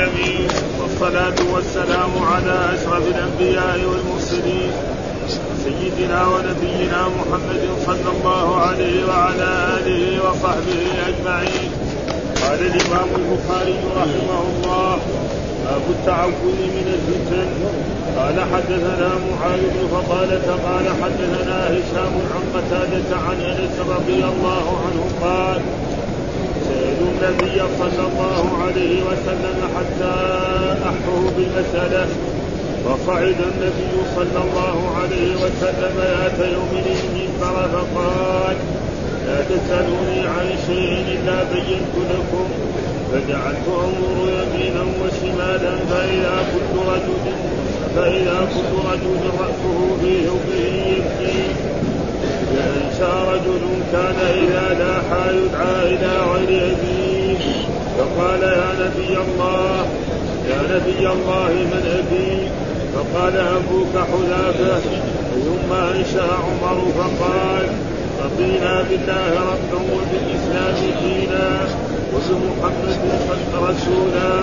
العالمين والصلاة والسلام على أشرف الأنبياء والمرسلين سيدنا ونبينا محمد صلى الله عليه وعلى آله وصحبه أجمعين. قال الإمام البخاري رحمه الله باب التعوذ من الفتن قال حدثنا معاذ بن فضالة قال حدثنا هشام عن قتادة عن أنس رضي الله عنه قال سألوا النبي صلى الله عليه وسلم حتى أحفه بالمسألة. فصعد النبي صلى الله عليه وسلم ذات يوم المنبر فقال لا تسألوني عن شيء إلا بينت لكم. فجعلت أمر يمينا وشمالا فإذا كل رجل فإذا كل رجل رأسه في حبه يبكي. فإنشا رجل كان إذا لاحى يدعى إلى غير أبيه فقال يا نبي الله يا نبي الله من أبي؟ فقال أبوك حذافة. ثم أنشأ عمر فقال رضينا بالله ربا وبالإسلام دينا وبمحمد رسولا.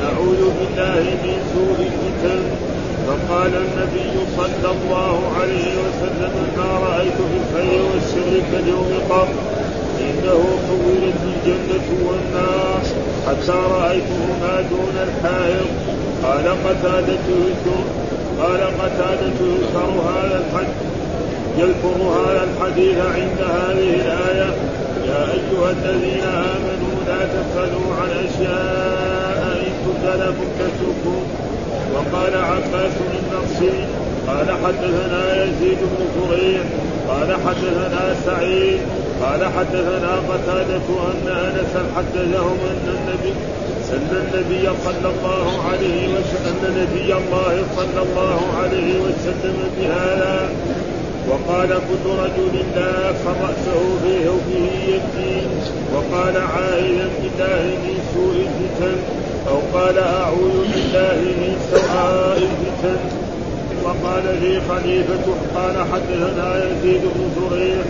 نعوذ بالله من سوء الفتن. فقال النبي صلى الله عليه وسلم ما رأيت في الخير والشر كاليوم قط إنه صورت الجنة والنار حتى رأيتهما دون الحائط قال قتادة قال قتادة يذكر هذا الحديث يذكر هذا الحديث عند هذه الآية. يا أيها الذين آمنوا لا تسألوا عن أشياء إن تبد لكم وقال عباس النصري قال حدثنا يزيد بن زريع قال حدثنا سعيد قال حدثنا قتادة أن أنسا حدثهم أن النبي أن النبي صلى الله عليه وسلم أن نبي الله صلى الله عليه وسلم بهذا وقال كل رجل لا فرأسه في هوبه يبكي وقال عائدا بالله من سوء الفتن. أو قال أعوذ بالله من سوء الفتن. وقال لي خليفة قال حدثنا يزيد بن زريع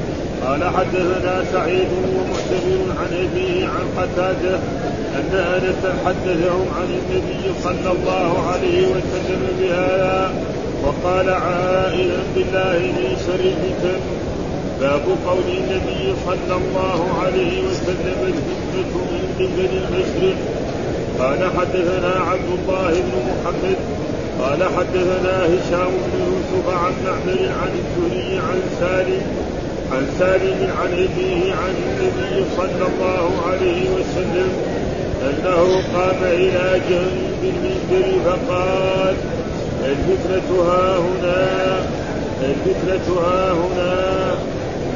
قال حدثنا سعيد ومعتمر عن أبيه عن قتادة أن أنس حدثهم عن النبي صلى الله عليه وسلم بهذا وقال عائلا بالله من شر الفتن. باب قول النبي صلى الله عليه وسلم الفتنة من قبل المشرق قال حدثنا عبد الله بن محمد قال حدثنا هشام بن يوسف عن معمر عن الزهري عن سالم عن سالم عن أبيه عن النبي صلى الله عليه وسلم أنه قام إلى جنب المنبر فقال الفتنة ها هنا الفتنة ها هنا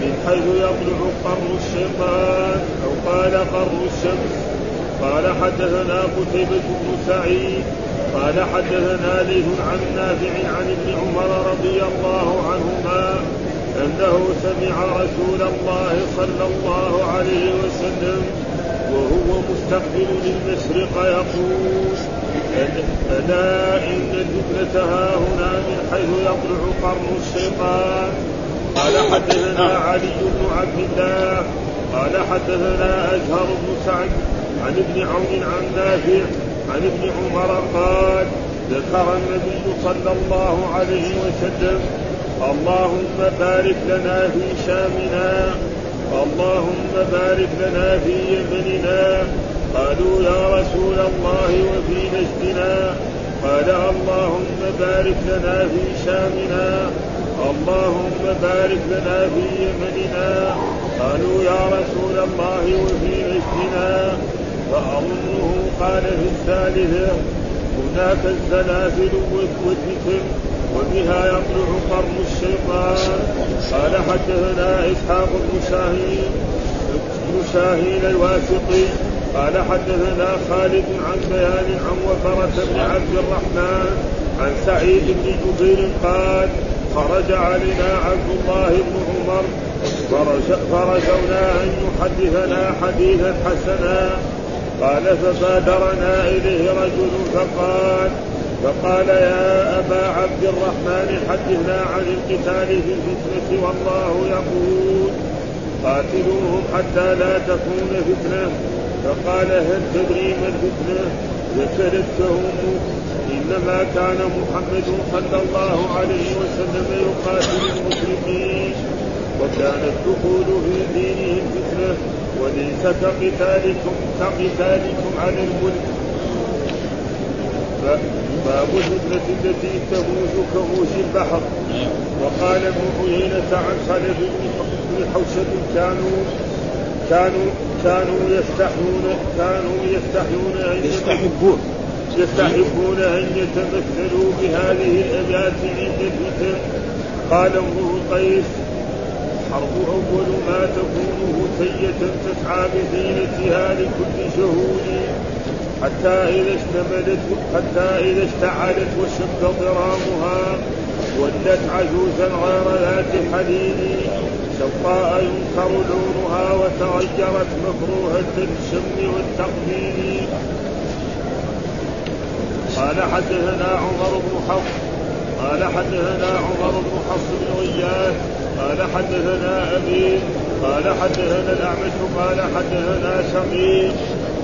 من حيث يطلع قر الشيطان أو قال قر الشمس. قال حدثنا قتيبة بن سعيد قال حدثنا ليث عن نافع عن ابن عمر رضي الله عنهما أنه سمع رسول الله صلى الله عليه وسلم وهو مستقبل للمشرق يقول ألا إن الفتنة ها هنا من حيث يطلع قرن الشيطان. قال حدثنا علي بن عبد الله قال حدثنا أزهر بن سعد عن ابن عون عن نافع عن ابن عمر قال ذكر النبي صلى الله عليه وسلم اللهم بارك لنا في شامنا اللهم بارك لنا في يمننا. قالوا يا رسول الله وفي نجدنا. قال اللهم بارك لنا في شامنا اللهم بارك لنا في يمننا. قالوا يا رسول الله وفي نجدنا. فأظنه قال في الثالثة هناك الزلازل والفتن وبها يطلع قرن الشيطان. قال حدثنا إسحاق بن شاهين بن شاهين الواسطي قال حدثنا خالد عن بيان عن وفرة بن عبد الرحمن عن سعيد بن جبير قال خرج علينا عبد الله بن عمر فرجونا أن يحدثنا حديثا حسنا قال فبادرنا إليه رجل فقال فقال يا أبا عبد الرحمن حدثنا عن القتال في الفتنة والله يقول قاتلوهم حتى لا تكون فتنة فقال هل تدري ما الفتنة؟ ذكرته إنما كان محمد صلى الله عليه وسلم يقاتل المشركين وكان الدخول في دينهم فتنه وليس كقتالكم كقتالكم على الملك. باب الفتنة التي تموج كموج البحر. وقال ابن عيينة عن خالد بن حوشب كانوا كانوا كانوا يستحيون كانوا يستحيون أن يستحبون. يستحبون أن يتمثلوا بهذه الأبيات عند الفتن. قال امرؤ قيس الحرب أول ما تكون هتية تسعى بزينتها لكل شهود حتى إذا اشتملت حتى إذا اشتعلت وشب ضرامها ولت عجوزا غير ذات حليل شقاء ينكر لونها وتغيرت مكروهة الشم والتقبيل. قال حدثنا عمر بن حفص قال حدثنا عمر بن حفص بن غياث قال حدثنا أبي قال حدثنا الأعمش قال حدثنا شقيق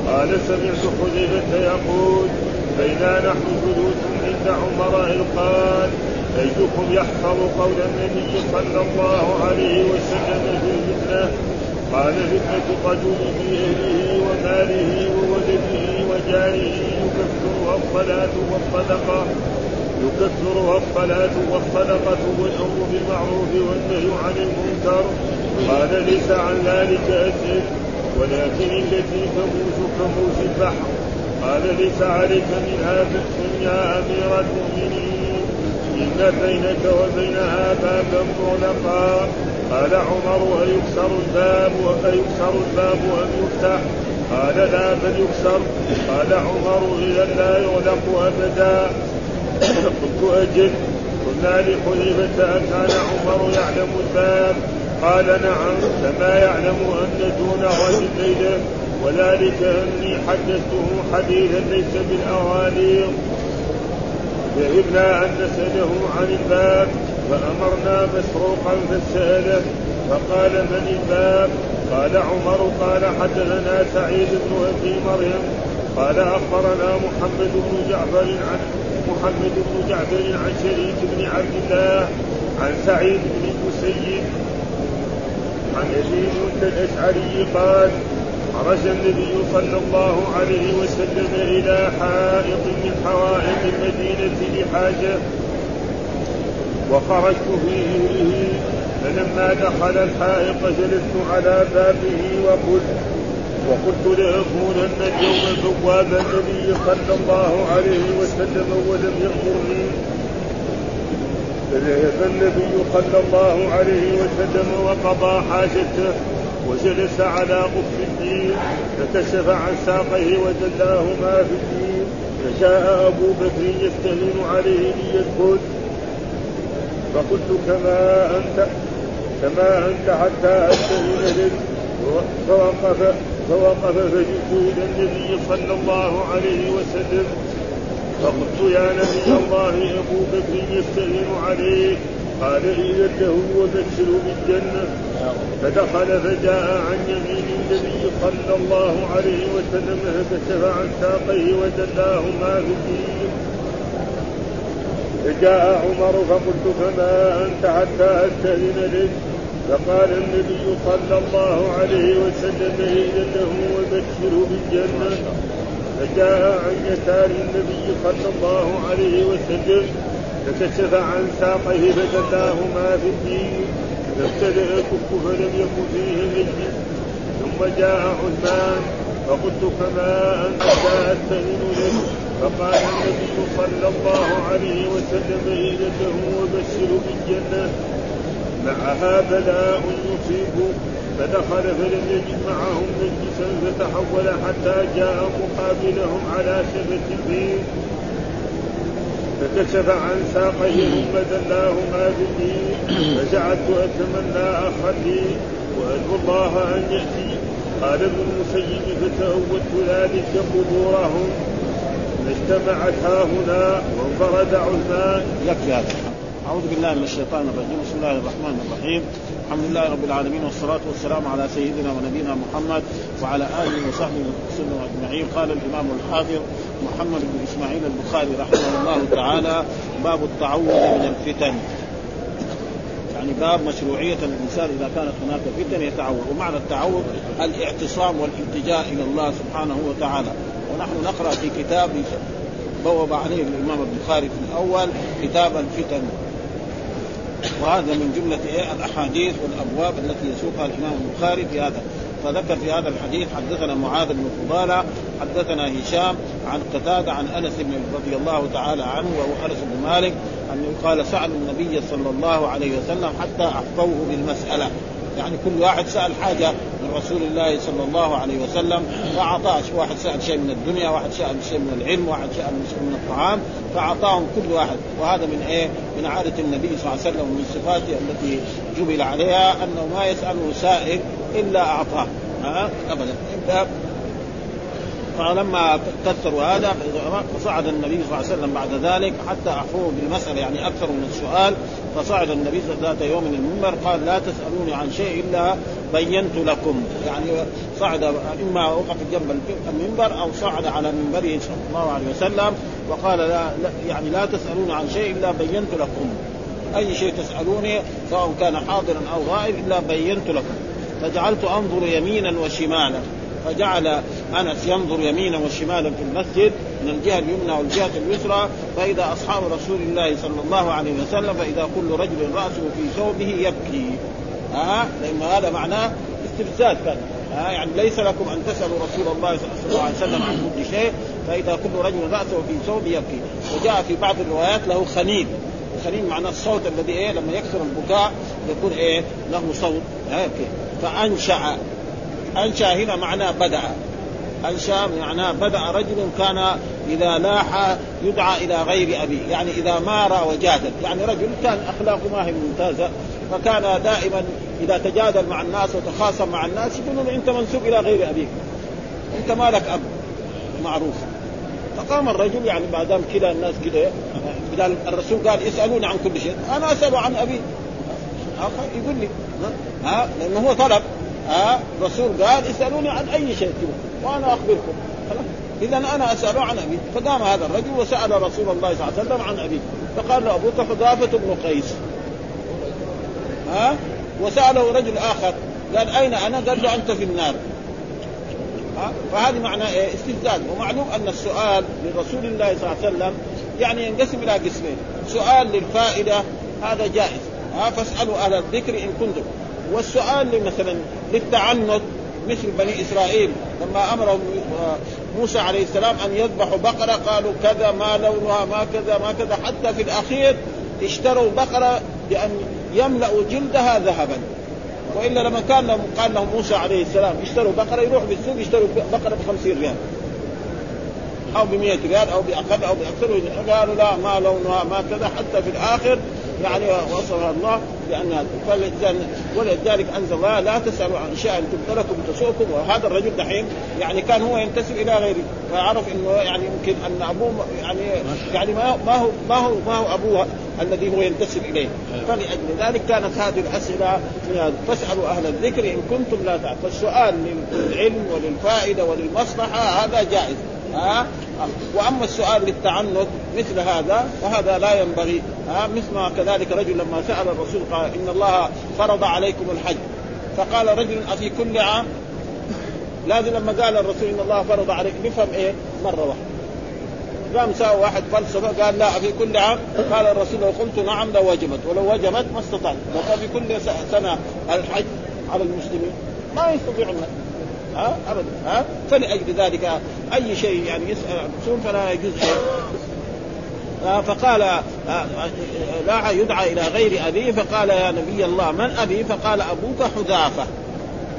قال سمعت حذيفة يقول بينا نحن جلوس عند عمر قال أيكم يحفظ قول النبي صلى الله عليه وسلم في الفتنة قال فتنة الرجل في أهله وماله وولده وجاره يكفرها الصلاة والصدقة. يكفرها الصلاة والصدقة والأمر بالمعروف والنهي عن المنكر. قال ليس عن ذلك أسئل ولكن التي تموج كموج البحر. قال ليس عليك منها يا أمير المؤمنين. إن بينك وبينها بابا مغلقا قال عمر أيكسر الباب وأيكسر الباب أم يفتح؟ قال لا بل يكسر. قال عمر إذا لا يغلق أبدا. أجل قلنا لحذيفة أكان عمر يعلم الباب. قال نعم كما يعلم أن دون الليلة وذلك أني حدثته حديثا ليس بالأغاليق. ذهبنا أن نسأله عن الباب فأمرنا مسروقا فسأله فقال من الباب؟ قال عمر قال حدثنا سعيد بن أبي مريم قال أخبرنا محمد بن جعفر عن محمد بن جعفر عن شريك بن عبد الله عن سعيد بن المسيب عن موسى الأشعري قال خرج النبي صلى الله عليه وسلم إلى حائط من حوائط المدينة لحاجة وخرجت في هيره فلما دخل الحائط جلست على بابه وقلت وقلت لأكونن اليوم بواب النبي صلى الله عليه وسلم ولم يأمرني. فذهب النبي صلى الله عليه وسلم وقضى حاجته وجلس على قف الدين فكشف عن ساقه ودلاه ما في الدين فجاء أبو بكر يستهين عليه ليدخل فقلت كما أنت كما أنت حتى أستهين لك فوقف فوقف فجئت إلى النبي صلى الله عليه وسلم. فقلت يا نبي الله أبو بكر يستهين عليك قال إذا له وبشر بالجنة. فدخل فجاء عن يمين النبي صلى الله عليه وسلم فكشف عن ساقيه ودلاه ما في الدين. فجاء عمر فقلت فما أنت حتى أستأذن لك؟ فقال النبي صلى الله عليه وسلم إذا له وبشر بالجنة. فجاء عن يسار النبي صلى الله عليه وسلم فكشف عن ساقه فجزاه ما في الدين فابتدأ الكف فلم يكن فيه مجلس ثم جاء عثمان فقلت كما أنت أستهن لك. فقال النبي صلى الله عليه وسلم إذا له وبشر بالجنة. معها بلاء يصيب فدخل فلم يجد معهم مجلسا فتحول حتى جاء مقابلهم على شبة فيه فكشف عن ساقيه ثم دلاهما بالدين فجعلت أتمنى اخا لي وأدعو الله أن يأتي. قال ابن المسيب فتأولت ذلك قبورهم. فاجتمعت ها هنا وانفرد عثمان. يكفي هذا. أعوذ بالله من الشيطان الرجيم. بسم الله الرحمن الرحيم. الحمد لله رب العالمين والصلاة والسلام على سيدنا ونبينا محمد وعلى آله وصحبه وسلم أجمعين. قال الإمام الحافظ محمد بن إسماعيل البخاري رحمه الله تعالى باب التعوذ من الفتن. يعني باب مشروعية الإنسان إذا كانت هناك فتن يتعوذ. ومعنى التعوذ الاعتصام والالتجاء إلى الله سبحانه وتعالى. ونحن نقرأ في كتاب بوب عليه الإمام البخاري في الأول كتاب الفتن. وهذا من جملة إيه؟ الأحاديث والأبواب التي يسوقها الإمام البخاري في هذا. فذكر في هذا الحديث حدثنا معاذ بن فضالة حدثنا هشام عن قتادة عن أنس بن رضي الله تعالى عنه وهو أنس بن مالك أنه قال سألوا النبي صلى الله عليه وسلم حتى أحفوه بالمسألة. يعني كل واحد سأل حاجة من رسول الله صلى الله عليه وسلم فأعطاه واحد سأل شيء من الدنيا واحد سأل شيء من العلم واحد سأل شيء من الطعام فأعطاهم كل واحد. وهذا من إيه؟ من عادة النبي صلى الله عليه وسلم ومن صفاته التي جبل عليها أنه ما يسأله سائل إلا أعطاه. ها؟ أبدا. فلما كثروا هذا فصعد النبي صلى الله عليه وسلم بعد ذلك حتى اعفوه بالمسألة يعني أكثر من السؤال فصعد النبي ذات يوم من المنبر قال لا تسألوني عن شيء إلا بينت لكم. يعني صعد إما وقف جنب المنبر أو صعد على منبره صلى الله عليه وسلم وقال لا, لا يعني لا تسالوني عن شيء إلا بينت لكم. أي شيء تسألوني سواء كان حاضرا أو غائب إلا بينت لكم. فجعلت أنظر يمينا وشمالا. فجعل أنس ينظر يمينا وشمالا في المسجد من الجهة اليمنى والجهة اليسرى فإذا أصحاب رسول الله صلى الله عليه وسلم فإذا كل رجل رأسه في ثوبه يبكي. ها آه لأن هذا معناه استفزاز كان. آه يعني ليس لكم أن تسألوا رسول الله صلى الله عليه وسلم عن كل شيء فإذا كل رجل رأسه في ثوبه يبكي. وجاء في بعض الروايات له خنين. الخنين معناه الصوت الذي إيه لما يكثر البكاء يكون إيه له صوت. هيك فأنشأ أنشأ هنا معناه بدأ. أنشأ معناه بدأ رجل كان إذا لاح يدعى إلى غير ابيه يعني إذا مار وجادل. يعني رجل كان أخلاقه ما هي ممتازة فكان دائما إذا تجادل مع الناس وتخاصم مع الناس يقولون أنت منسوب إلى غير أبيك. أنت مالك أب. معروف. فقام الرجل يعني ما دام كذا الناس كذا قال الرسول قال اسالوني عن كل شيء أنا أسأل عن أبي. يقول لي ها؟ لأنه هو طلب. ها؟ الرسول قال اسالوني عن أي شيء وأنا أخبركم. إذا أنا أسأل عن أبي. فقام هذا الرجل وسأل رسول الله صلى الله عليه وسلم عن أبيه. فقال له أبوك حذافة بن قيس. ها؟ وسأله رجل آخر. قال أين أنا؟ قال له أنت في النار. ها؟ فهذه معنى إيه؟ استفزاز. ومعلوم أن السؤال لرسول الله صلى الله عليه وسلم يعني ينقسم إلى قسمين. سؤال للفائدة هذا جائز. ها؟ فاسألوا أهل الذكر إن كنتم. والسؤال مثلا للتعنت مثل بني إسرائيل لما امرهم موسى عليه السلام أن يذبحوا بقرة قالوا كذا ما لونها ما كذا ما كذا حتى في الأخير اشتروا بقرة بأن يملأوا جلدها ذهبا. وإلا لما كان لهم قال لهم موسى عليه السلام اشتروا بقرة يروحوا بالسوق يشتروا بقرة ب 50 ريال. أو ب 100 ريال أو بأقل أو بأكثر. قالوا لا ما لونها ما كذا حتى في الآخر يعني وصفها الله بأن ولذلك أنزل الله لا تسألوا عن اشياء تبت لكم تسؤكم وهذا الرجل دحين يعني كان هو ينتسب إلى غيره. فعرف إنه يعني يمكن أن أبوه يعني يعني ما هو ما هو ما هو أبوه الذي هو ينتسب إليه. فلأجل ذلك كانت هذه الأسئلة فاسألوا أهل الذكر إن كنتم لا تعلمون فالسؤال للعلم وللفائدة وللمصلحة هذا جائز. ها؟ وأما السؤال للتعنت مثل هذا فهذا لا ينبغي ها؟ مثل ما كذلك رجل لما سأل الرسول قال إن الله فرض عليكم الحج. فقال رجل أفي كل عام؟ لازم لما قال الرسول إن الله فرض عليك نفهم إيه؟ مرة واحدة. قام ساوى واحد فلسفة قال لا في كل عام؟ قال الرسول لو قلت نعم لوجبت ولو وجبت ما استطعت. لو قال في كل سنة الحج على المسلمين ما يستطيعون. ها؟ أبدا ها؟ فلأجل ذلك أي شيء يعني يسأل عن فلا يجوز شيء. فقال آه، آه، لا يدعى إلى غير ابيه فقال يا نبي الله من أبي؟ فقال أبوك حذافة.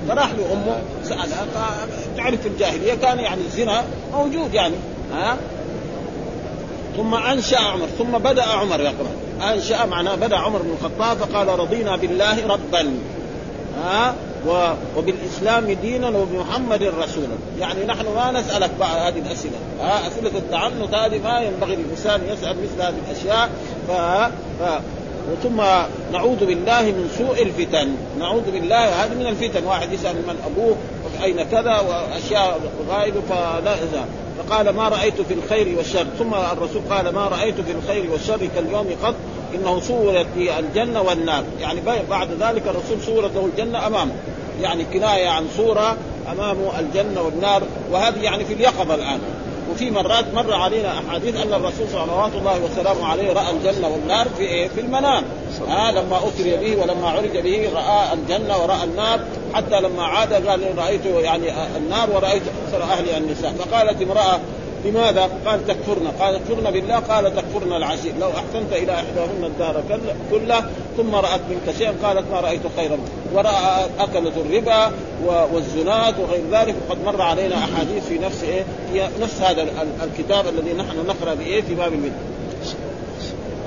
فراح لامه سألها تعرف في الجاهلية كان يعني الزنا موجود يعني ها؟ ثم أنشأ عمر ثم بدأ عمر يا أنشأ معناه بدأ عمر بن الخطاب فقال رضينا بالله ربا. ها؟ وبالإسلام دينا وبمحمد رسولا. يعني نحن ما نسألك بعض هذه الأسئلة. ها أسئلة التعنت هذه ما ينبغي للانسان يسأل مثل هذه الأشياء. ف... ف... ثم نعوذ بالله من سوء الفتن. نعوذ بالله هذه من الفتن. واحد يسأل من أبوه أين كذا؟ وأشياء غائبه فلا فقال ما رأيت في الخير والشر. ثم الرسول قال ما رأيت في الخير والشر كاليوم قط إنه صورت لي الجنة والنار. يعني بعد ذلك الرسول صورته الجنة أمامه. يعني كناية عن صورة امامه الجنة والنار. وهذه يعني في اليقظة الآن. وفي مرات مر علينا أحاديث أن الرسول صلوات الله وسلامه عليه رأى الجنة والنار في إيه؟ في المنام. آه لما أسري به ولما عرج به رأى الجنة ورأى النار. حتى لما عاد قال رأيت يعني النار ورأيت أكثر اهلها النساء. فقالت امرأة لماذا؟ قال تكفرنا قال تكفرنا بالله؟ قال تكفرنا العشير لو أحسنت إلى إحداهن الدار كله ثم رأت منك شيئا قالت ما رأيت خيرا. وراى أكلت الربا والزنات وغير ذلك. وقد مر علينا أحاديث في نفس إيه في نفس هذا الكتاب الذي نحن نقرأ بايه في باب البدع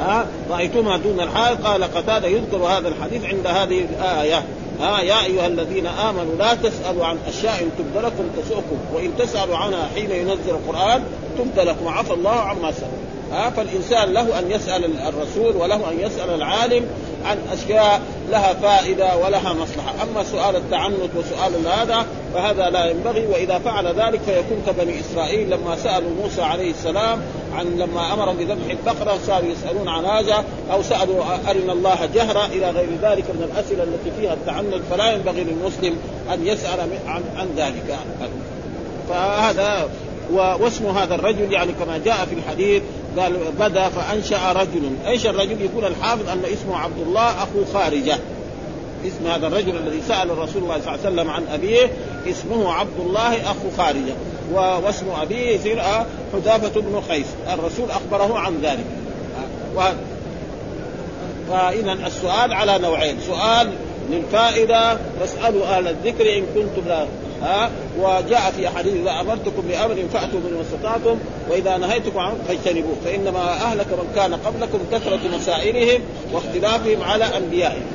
ها؟ رأيتما دون الحال قال قتادة يذكر هذا الحديث عند هذه الآية. ها يا أيها الذين آمنوا لا تسألوا عن أشياء تبد لكم تسؤكم وإن تسألوا عنها حين ينزل القرآن تبد لكم عفى الله عما سأل ها فالإنسان له أن يسأل الرسول وله أن يسأل العالم عن أشياء لها فائدة ولها مصلحة، أما سؤال التعنت وسؤال هذا فهذا لا ينبغي وإذا فعل ذلك فيكون كبني إسرائيل لما سألوا موسى عليه السلام عن لما امرهم بذبح البقرة صاروا يسألون عن هذا أو سألوا أرنا الله جهرا إلى غير ذلك من الأسئلة التي فيها التعنت فلا ينبغي للمسلم أن يسأل عن, عن ذلك. فهذا واسم هذا الرجل يعني كما جاء في الحديث قال بدا فأنشأ رجل. إيش الرجل؟ يقول الحافظ أن اسمه عبد الله أخو خارجة. اسم هذا الرجل الذي سأل الرسول الله صلى الله عليه وسلم عن أبيه اسمه عبد الله أخو خارجة. واسم أبيه يصير حذافة بن قيس الرسول أخبره عن ذلك. فاذا السؤال على نوعين. سؤال للفائدة فاسألوا أهل الذكر إن كنتم لا ها وجاء في أحاديث إذا أمرتكم بأمر فأتوا منه استطعتم وإذا نهيتكم عنه فاجتنبوه فإنما أهلك من كان قبلكم كثرة مسائلهم واختلافهم على أنبيائهم.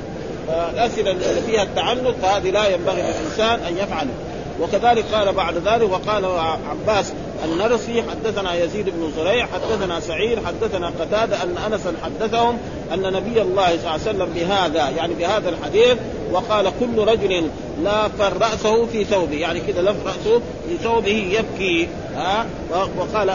فالأسئلة التي فيها التعنت فهذه لا ينبغي للإنسان أن يفعله وكذلك قال بعد ذلك وقال عباس النرسي حدثنا يزيد بن زريع حدثنا سعيد حدثنا قتادة أن أنسا حدثهم أن نبي الله صلى الله عليه وسلم بهذا يعني بهذا الحديث وقال كل رجل لا رأسه في ثوبه يعني كذا لف رأسه في ثوبه يبكي ها؟ وقال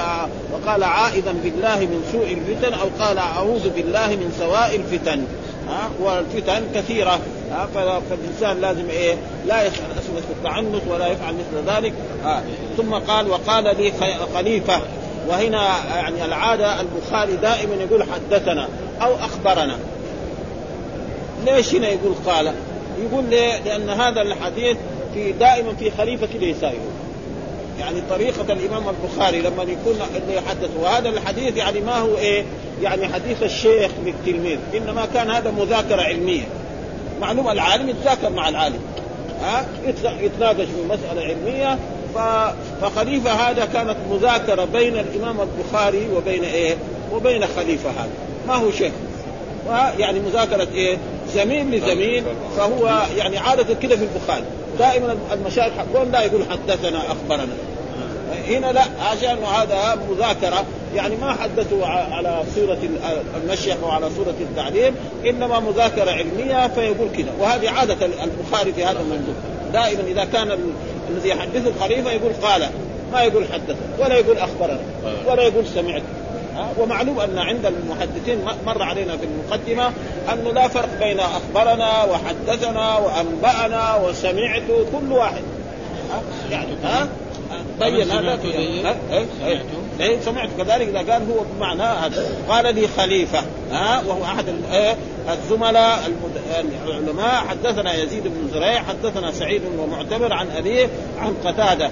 وقال عائدا بالله من سوء الفتن أو قال أعوذ بالله من سواء الفتن. ها والفتن كثيرة ها فالإنسان لازم إيه لا أسئلة التعنت ولا يفعل مثل ذلك ها ثم قال وقال لي خليفة وهنا يعني العادة البخاري دائما يقول حدثنا أو أخبرنا ليش هنا يقول قال؟ يقول ليه؟ لأن هذا الحديث في دائما في خليفة ليس يقول يعني طريقة الإمام البخاري لما يكون اللي يحدث وهذا الحديث يعني ما هو إيه؟ يعني حديث الشيخ للتلميذ إنما كان هذا مذاكرة علمية. معلوم العالم يتذاكر مع العالم. ها؟ يتناقش في مسألة علمية. فخليفة هذا كانت مذاكرة بين الإمام البخاري وبين إيه؟ وبين خليفة هذا. ما هو شيخ؟ يعني مذاكرة إيه؟ زميل لزميل فهو يعني عادة كده في البخاري. دائما المشايخ حقون لا يقول حدثنا أخبرنا. هنا لا عشان هذا مذاكرة. يعني ما حدثوا على صورة المشيخ وعلى صورة التعليم إنما مذاكرة علمية فيقول كذا وهذه عادة البخاري في هذا المنظور دائما إذا كان الذي يحدثه الخليفه يقول قال ما يقول حدث ولا يقول أخبرنا ولا يقول سمعت. ومعلوم أن عند المحدثين مر علينا في المقدمة انه لا فرق بين أخبرنا وحدثنا وأنبأنا وسمعت كل واحد. يعني ها؟ بين هذا إيه سمعت. كذلك إذا قال هو بمعنى هذا. قال لي خليفة ها؟ وهو أحد الزملاء العلماء حدثنا يزيد بن زريع حدثنا سعيد ومعتمر عن أبيه عن قتادة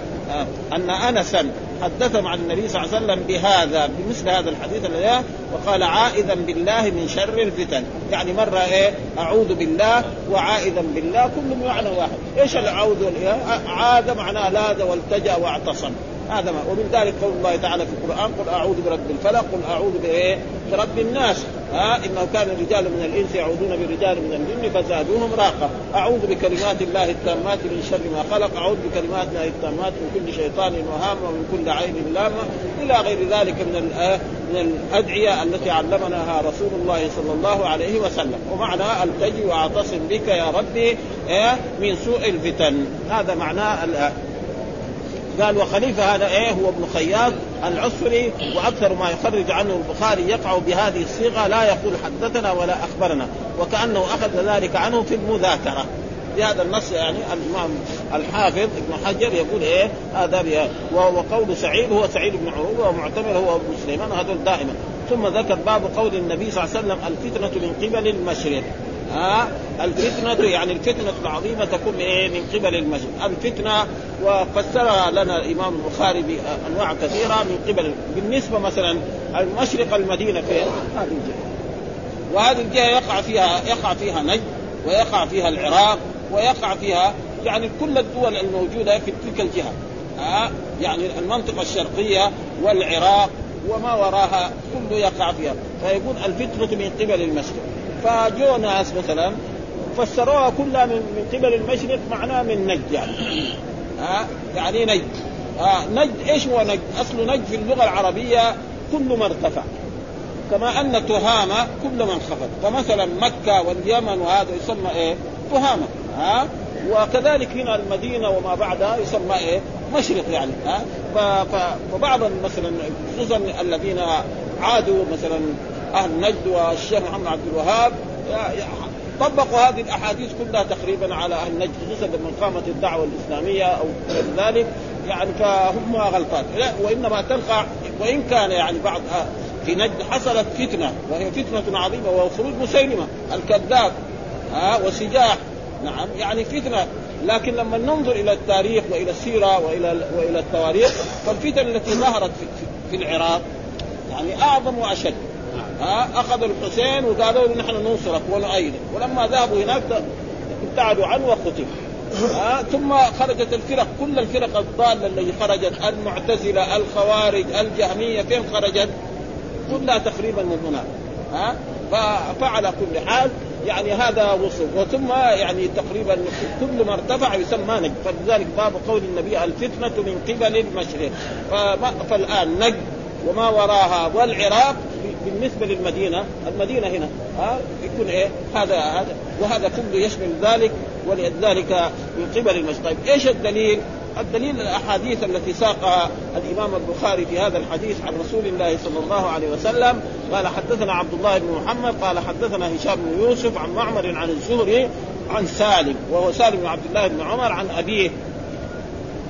أن انسا حدثهم عن النبي صلى الله عليه وسلم بهذا بمثل هذا الحديث الذي وقال عائذا بالله من شر الفتن. يعني مرة إيه؟ أعوذ بالله وعائذا بالله كلهم معنى واحد. إيش الاعوذ عاد معناه لاذ والتجأ واعتصم. هذا ما. ومن ذلك قول الله تعالى في القرآن قل أعوذ برب الفلق قل أعوذ بايه؟ برب الناس. ها؟ إنه كان رجال من الإنس يعوذون برجال من الجن فزادوهم راقة. أعوذ بكلمات الله التامات من شر ما خلق أعوذ بكلمات الله التامات من كل شيطان وهام ومن كل عين لامة. إلى غير ذلك من من الأدعية التي علمناها رسول الله صلى الله عليه وسلم. ومعنى التجي وأعتصم بك يا ربي من سوء الفتن. هذا معناه قال وخليفة هذا إيه؟ هو ابن خياط العسري وأكثر ما يخرج عنه البخاري يقع بهذه الصيغة لا يقول حدثنا ولا أخبرنا وكأنه أخذ ذلك عنه في المذاكرة. بهذا النص يعني الإمام الحافظ ابن حجر يقول إيه؟ هذا وقول سعيد هو سعيد بن عروبة ومعتمر هو ابن سليمان هذول دائما. ثم ذكر باب قول النبي صلى الله عليه وسلم الفتنة من قبل المشرق. ها؟ الفتنة يعني الفتنة العظيمة تكون إيه؟ من قبل المشرق، الفتنة وفسرها لنا الإمام البخاري بأنواع كثيرة من قبل. بالنسبة مثلا المشرق المدينة في هذه الجهة. وهذه الجهة يقع فيها يقع فيها نجد ويقع فيها العراق ويقع فيها يعني كل الدول الموجودة في تلك الجهة. ها؟ يعني المنطقة الشرقية والعراق وما وراها كله يقع فيها. فيكون الفتنة من قبل المشرق. فجو ناس مثلا فسروها كلها من, من قبل المشرق معناه من نجد يعني. ها؟ يعني نجد آه نجد إيش هو نجد؟ اصله نجد في اللغة العربية كل ما ارتفع. كما أن تهامة كل من خفض فمثلا مكة واليمن وهذا يسمى إيه؟ تهامة. ها؟ وكذلك هنا المدينة وما بعدها يسمى إيه؟ مشرق يعني. ها؟ فبعض مثلا خصوصا الذين عادوا مثلا أهل نجد والشيخ محمد عبد الوهاب. طبقوا هذه الأحاديث كلها تقريبا على أهل نجد خصوصا لما قامت الدعوة الإسلامية أو غير ذلك. يعني فهم غلطان. لا وإنما تلقى وإن كان يعني بعض في نجد حصلت فتنة وهي فتنة عظيمة وهو خروج مسيلمة الكذاب ها وسجاح. نعم يعني فتنة. لكن لما ننظر إلى التاريخ وإلى السيرة وإلى وإلى التواريخ فالفتن التي ظهرت في, في العراق يعني أعظم وأشد. ها أخذوا الحسين وقالوا له نحن ننصرك ونؤيدك ولما ذهبوا هناك ابتعدوا عنه وقتل ها ثم خرجت الفرق كل الفرق الضالة التي خرجت المعتزلة الخوارج الجهمية فين خرجت؟ كلها تقريبا من هناك. ها فعلى كل حال يعني هذا وصف. وثم يعني تقريبا كل ما ارتفع يسمى نجد فلذلك باب قول النبي الفتنة من قبل المشرق. فالآن نجد وما وراها والعراق بالنسبة للمدينة المدينة هنا ها يكون إيه هذا هذا وهذا كله يشمل ذلك ولذلك من قبل المشرق طيب إيش الدليل؟ الدليل الأحاديث التي ساقها الإمام البخاري في هذا الحديث عن رسول الله صلى الله عليه وسلم. قال حدثنا عبد الله بن محمد قال حدثنا هشام بن يوسف عن معمر عن الزهري عن سالم وهو سالم بن عبد الله بن عمر عن أبيه.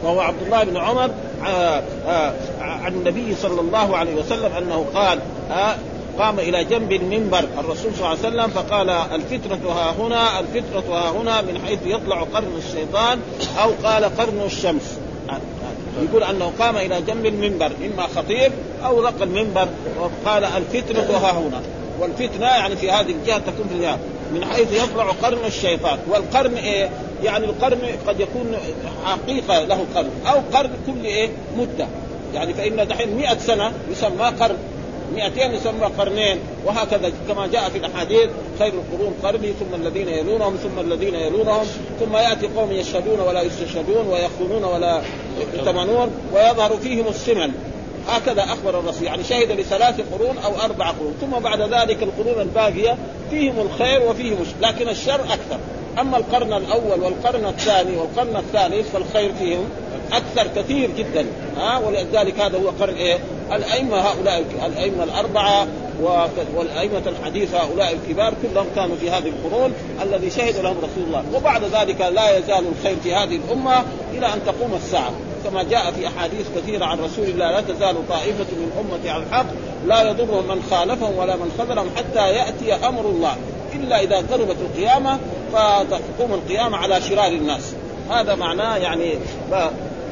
وهو عبد الله بن عمر آه، آه، عن النبي صلى الله عليه وسلم أنه قال آه، قام إلى جنب المنبر. الرسول صلى الله عليه وسلم فقال الفتنة ها هنا الفتنة ها هنا من حيث يطلع قرن الشيطان أو قال قرن الشمس. يقول أنه قام إلى جنب المنبر إما خطيب أو رق المنبر وقال الفتنة ها هنا. والفتنة يعني في هذه الجهة تكون في الجهة من حيث يطلع قرن الشيطان. والقرن إيه؟ يعني القرن قد يكون حقيقة له قرن أو قرن كل إيه؟ مدة. يعني فإن دحين 100 سنة يسمى قرن. 200 يسمى قرنين وهكذا كما جاء في الأحاديث خير القرون قرني ثم الذين يلونهم ثم الذين يلونهم ثم يأتي قوم يشهدون ولا يستشهدون ويخونون ولا يؤتمنون ويظهر فيهم السمن هكذا أخبر الرسول يعني شهد لثلاث قرون أو أربع قرون ثم بعد ذلك القرون الباقية فيهم الخير وفيهم لكن الشر أكثر. أما القرن الأول والقرن الثاني والقرن الثالث فالخير فيهم أكثر كثير جدا. ها ولذلك هذا هو قرن إيه؟ الأئمة هؤلاء الأئمة الأربعة والأئمة الحديث هؤلاء الكبار كلهم كانوا في هذه القرون الذي شهد لهم رسول الله. وبعد ذلك لا يزال الخير في هذه الأمة إلى أن تقوم الساعة. كما جاء في أحاديث كثيرة عن رسول الله لا تزال طائفة من امتي على الحق لا يضرهم من خالفهم ولا من خذلهم حتى يأتي أمر الله. إلا إذا قربت القيامة فتقوم القيامة على شرار الناس. هذا معناه يعني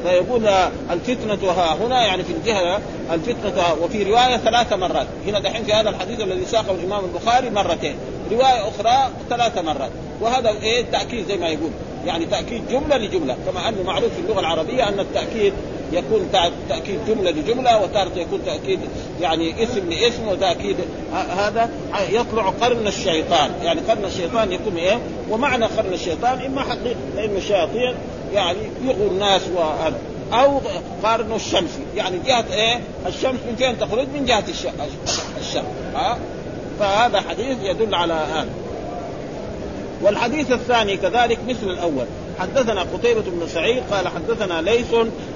فيقول الفتنة ها هنا يعني في الجهة الفتنة وفي رواية ثلاث مرات. هنا دحين في هذا الحديث الذي ساقه الإمام البخاري مرتين. رواية أخرى ثلاث مرات. وهذا إيه؟ تأكيد زي ما يقول. يعني تأكيد جملة لجملة. كما أنه معروف في اللغة العربية أن التأكيد يكون تأكيد جملة لجملة وتارة يكون تأكيد يعني اسم لاسم وتأكيد هذا يطلع قرن الشيطان. يعني قرن الشيطان يكون إيه؟ ومعنى قرن الشيطان إما حقيقة لأن الشياطين يعني يغوا الناس وهذا أو قارن الشمس. يعني جهة إيه؟ الشمس من فين تخرج؟ من جهة الشمس. ها؟ فهذا حديث يدل على هذا. والحديث الثاني كذلك مثل الأول. حدثنا قتيبة بن سعيد قال حدثنا ليث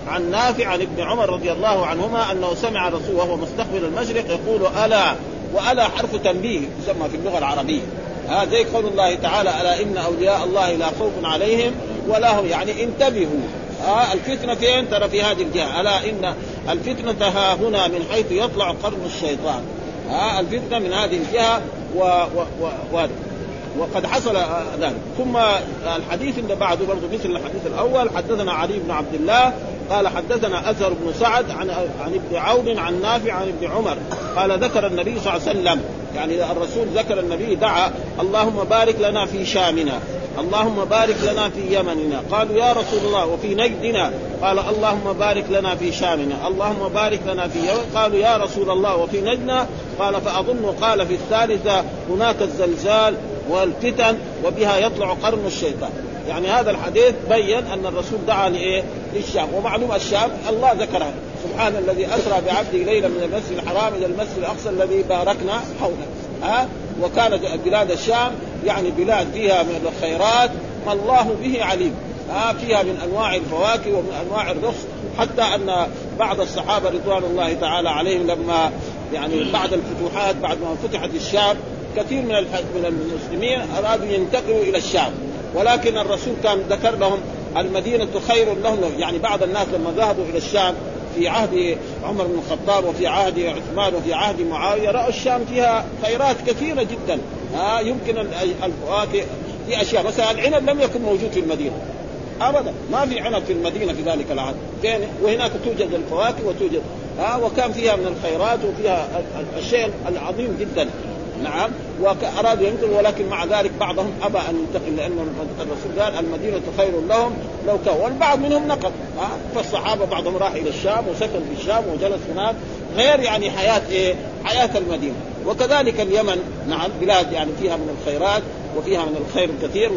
عن نافع عن ابن عمر رضي الله عنهما أنه سمع الرسول وهو مستقبل المشرق يقول ألا وألا حرف تنبيه يسمى في اللغة العربية. ها زي قول الله تعالى ألا إن أولياء الله لا خوف عليهم ولا هم يعني انتبهوا. ها الفتنة فين؟ ترى في هذه الجهة. ألا ان الفتنة ها هنا من حيث يطلع قرن الشيطان. ها الفتنة من هذه الجهة و, و, و, و وقد حصل ذلك. ثم الحديث اللي بعده برضه مثل الحديث الأول حدثنا علي بن عبد الله قال حدثنا أزهر بن سعد عن عن ابن عون عن نافع عن ابن عمر قال ذكر النبي صلى الله عليه وسلم يعني الرسول ذكر النبي دعا اللهم بارك لنا في شامنا اللهم بارك لنا في يمننا قالوا يا رسول الله وفي نجدنا قال اللهم بارك لنا في شامنا اللهم بارك لنا في يمن قالوا يا رسول الله وفي نجدنا قال فأظن قال في الثالثة هناك الزلزال والفتن وبها يطلع قرن الشيطان. يعني هذا الحديث بين أن الرسول دعا لإيه؟ للشام. ومعلوم الشام الله ذكرها. سبحان الذي أسرى بعبده ليلا من المسجد الحرام إلى المسجد الأقصى الذي باركنا حوله. ها؟ وكانت بلاد الشام يعني بلاد فيها من الخيرات ما الله به عليم. ها؟ فيها من أنواع الفواكه ومن أنواع الرخص. حتى أن بعض الصحابة رضوان الله تعالى عليهم لما يعني بعد الفتوحات بعد ما فتحت الشام كثير من من المسلمين أرادوا ينتقلوا إلى الشام. ولكن الرسول كان ذكر لهم المدينة خير لهم يعني بعض الناس لما ذهبوا إلى الشام في عهد عمر بن الخطاب وفي عهد عثمان وفي عهد معاوية رأوا الشام فيها خيرات كثيرة جدا. ها يمكن الفواكه في أشياء مثلا العنب لم يكن موجود في المدينة. ابدا ما في عنب في المدينة في ذلك العهد. فين؟ وهناك توجد الفواكه وتوجد ها وكان فيها من الخيرات وفيها الشيء العظيم جدا. نعم. وارادوا ينقلوا ولكن مع ذلك بعضهم أبى أن ينتقل لأن الرسول قال المدينة خير لهم لو كان. والبعض منهم نقل. فالصحابة بعضهم راح إلى الشام وسكن في الشام وجلس هناك. غير يعني حياة إيه؟ حياة المدينة. وكذلك اليمن. نعم. بلاد يعني فيها من الخيرات وفيها من الخير الكثير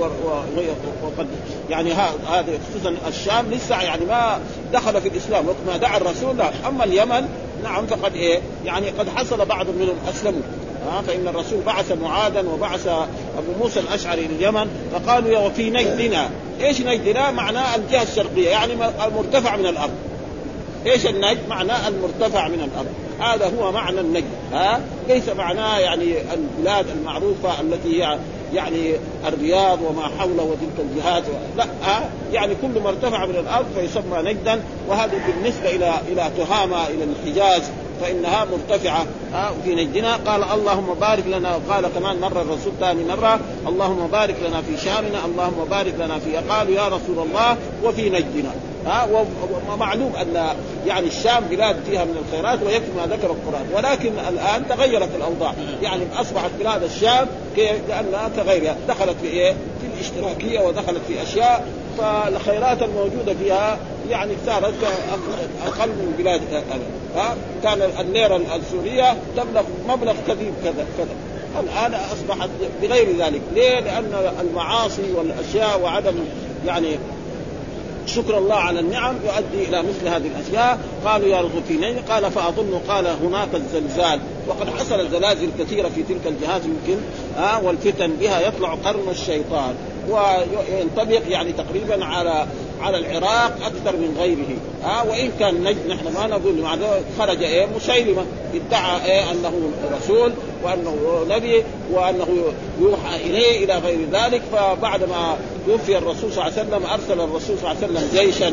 وقد يعني هذا خصوصا الشام لسه يعني ما دخل في الإسلام. وقت ما دعا الرسول لا أما اليمن نعم فقد إيه؟ يعني قد حصل بعض منهم أسلموا. ها فإن الرسول بعث معاذا وبعث أبو موسى الأشعري اليمن فقالوا يا وفي نجدنا. إيش نجدنا؟ معناه الجهة الشرقية يعني المرتفع من الأرض. إيش النجد؟ معناه المرتفع من الأرض. هذا هو معنى النجد ها؟ ليس معناه يعني البلاد المعروفة التي هي يعني الرياض وما حوله وتلك الجهات لا ها؟ يعني كل ما ارتفع من الأرض فيسمى نجدا وهذا بالنسبة إلى إلى تهامة إلى الحجاز. فإنها مرتفعة. في نجدنا قال اللهم بارك لنا وقال كمان مره الرسول ثاني مرة اللهم بارك لنا في شامنا اللهم بارك لنا في قالوا يا رسول الله وفي نجدنا. ها ومعلوم أن يعني الشام بلاد فيها من الخيرات ويكفي ما ذكر القرآن. ولكن الآن تغيرت الأوضاع. يعني أصبحت بلاد الشام لأنها كغيرها. دخلت في إيه؟ في الاشتراكية ودخلت في أشياء فالخيرات الموجودة فيها يعني صارت أقل من بلاد ها كان الليره السوريه تبلغ مبلغ كثير كذا كذا. الآن أصبحت بغير ذلك، ليه؟ لأن المعاصي والأشياء وعدم يعني شكر الله على النعم يؤدي إلى مثل هذه الأشياء. قالوا يا الغفينين قال فأظن قال هناك الزلزال. وقد حصل زلازل كثيرة في تلك الجهات يمكن آه والفتن بها يطلع قرن الشيطان. وينطبق يعني تقريبا على على العراق أكثر من غيره. ها آه وإن كان نجد نحن ما نقول مع خرج إيه مسيلمة. ادعى إيه أنه رسول وأنه نبي وأنه يوحى إليه إلى غير ذلك. فبعد ما توفي الرسول صلى الله عليه وسلم أرسل الرسول صلى الله عليه وسلم جيشا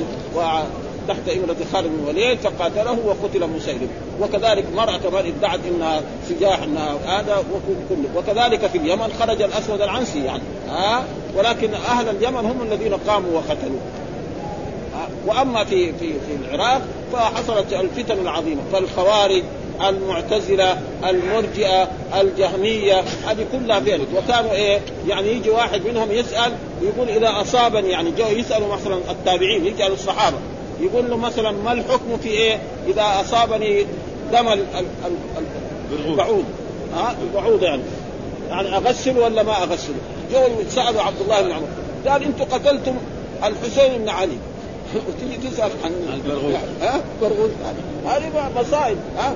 تحت إمرة خالد بن الوليد فقاتله وقتل مسيلم. وكذلك مرأة كمان ادعت انها سجاح انها هذا وكل. وكذلك في اليمن خرج الأسود العنسي يعني. ها ولكن أهل اليمن هم الذين قاموا وقتلوا. وأما في في في العراق فحصلت الفتن العظيمة. فالخوارج المعتزلة المرجئة الجهمية هذه كلها فعلت. وكانوا إيه يعني يجي واحد منهم يسأل يقول إذا أصابني يعني جو يسألوا مثلا التابعين يسالوا الصحابة. يقول له مثلا ما الحكم في إيه؟ إذا أصابني دم البعوض ها؟ البعوض يعني. يعني أغسل ولا ما أغسل؟ جو سألوا عبد الله بن عمر. قال أنتم قتلتم الحسين بن علي. وتيجي تسال عن البرغوث ها؟ برغوث هذه مصائب. ها؟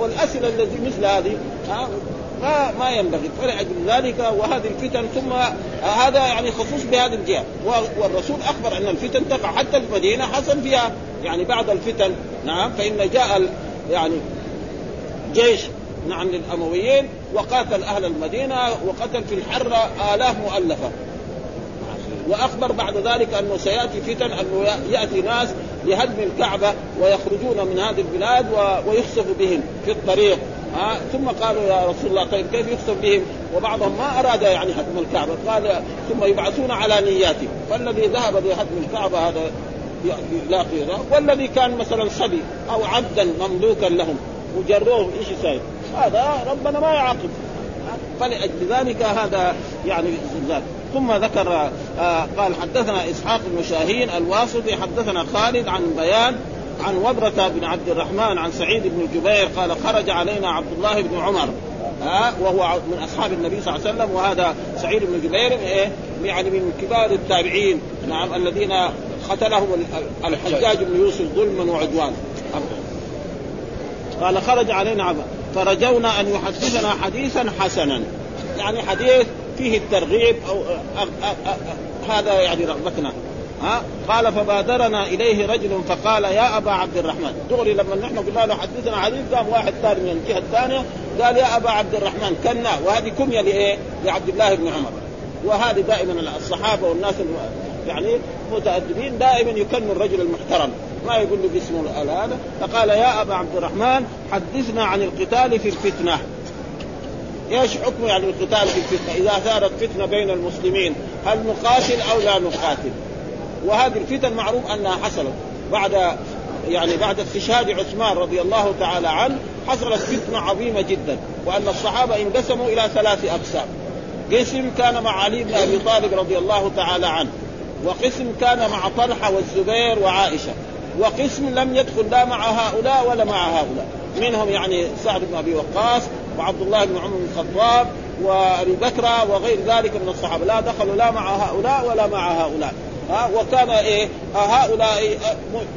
والأسئلة التي مثل هذه ها؟ ما ما ينبغي. فلأجل ذلك وهذه الفتن ثم هذا يعني خصوص بهذه الجهة. والرسول أخبر أن الفتن تقع. حتى المدينة حصل فيها يعني بعض الفتن. نعم. فإن جاء يعني جيش نعم للأمويين وقاتل أهل المدينة وقتل في الحرة آلاف مؤلفة. وأخبر بعد ذلك أنه سيأتي فتن أنه يأتي ناس لهدم الكعبة ويخرجون من هذه البلاد ويخسف بهم في الطريق. ها ثم قالوا يا رسول الله طيب كيف يخسف بهم؟ وبعضهم ما أراد يعني هدم الكعبة قال ثم يبعثون على نياتهم. فالذي ذهب لهدم الكعبة هذا يلاقي والذي كان مثلا صبي أو عبدا مملوكا لهم وجروه إيش يسوي؟ هذا ربنا ما يعاقب. فلأجل ذلك هذا يعني زلزال ثم ذكر آه قال حدثنا إسحاق بن شاهين الواسطي حدثنا خالد عن بيان عن وبرة بن عبد الرحمن عن سعيد بن جبير قال خرج علينا عبد الله بن عمر. ها وهو من أصحاب النبي صلى الله عليه وسلم وهذا سعيد بن جبير إيه يعني من كبار التابعين نعم الذين قتلهم الحجاج بن يوسف ظلما وعدوانا. قال خرج علينا عبد فرجونا أن يحدثنا حديثا حسنا. يعني حديث فيه الترغيب أو هذا يعني رغبتنا. ها؟ قال فبادرنا إليه رجل فقال يا أبا عبد الرحمن. دغري لما نحن قلنا له حدثنا حديث قام واحد ثاني من الجهة الثانية قال يا أبا عبد الرحمن كنا. وهذه كنيه لإيه؟ لعبد الله بن عمر. وهذه دائما الصحابة والناس يعني متأدبين دائما يكن الرجل المحترم. ما يقول له باسمه هذا فقال يا أبا عبد الرحمن حدثنا عن القتال في الفتنة. إيش حكم يعني القتال في الفتنة؟ إذا ثارت فتنة بين المسلمين هل نقاتل أو لا نقاتل؟ وهذه الفتن معروف أنها حصلت بعد يعني بعد استشهاد عثمان رضي الله تعالى عنه حصلت فتنة عظيمة جدا وأن الصحابة انقسموا إلى ثلاث أقسام. قسم كان مع علي بن أبي طالب رضي الله تعالى عنه وقسم كان مع طلحة والزبير وعائشة وقسم لم يدخل لا مع هؤلاء ولا مع هؤلاء. منهم يعني سعد بن أبي وقاص وعبد الله بن عمر بن الخطاب وأبي بكر وغير ذلك من الصحابة. لا دخلوا لا مع هؤلاء ولا مع هؤلاء. ها وكان إيه هؤلاء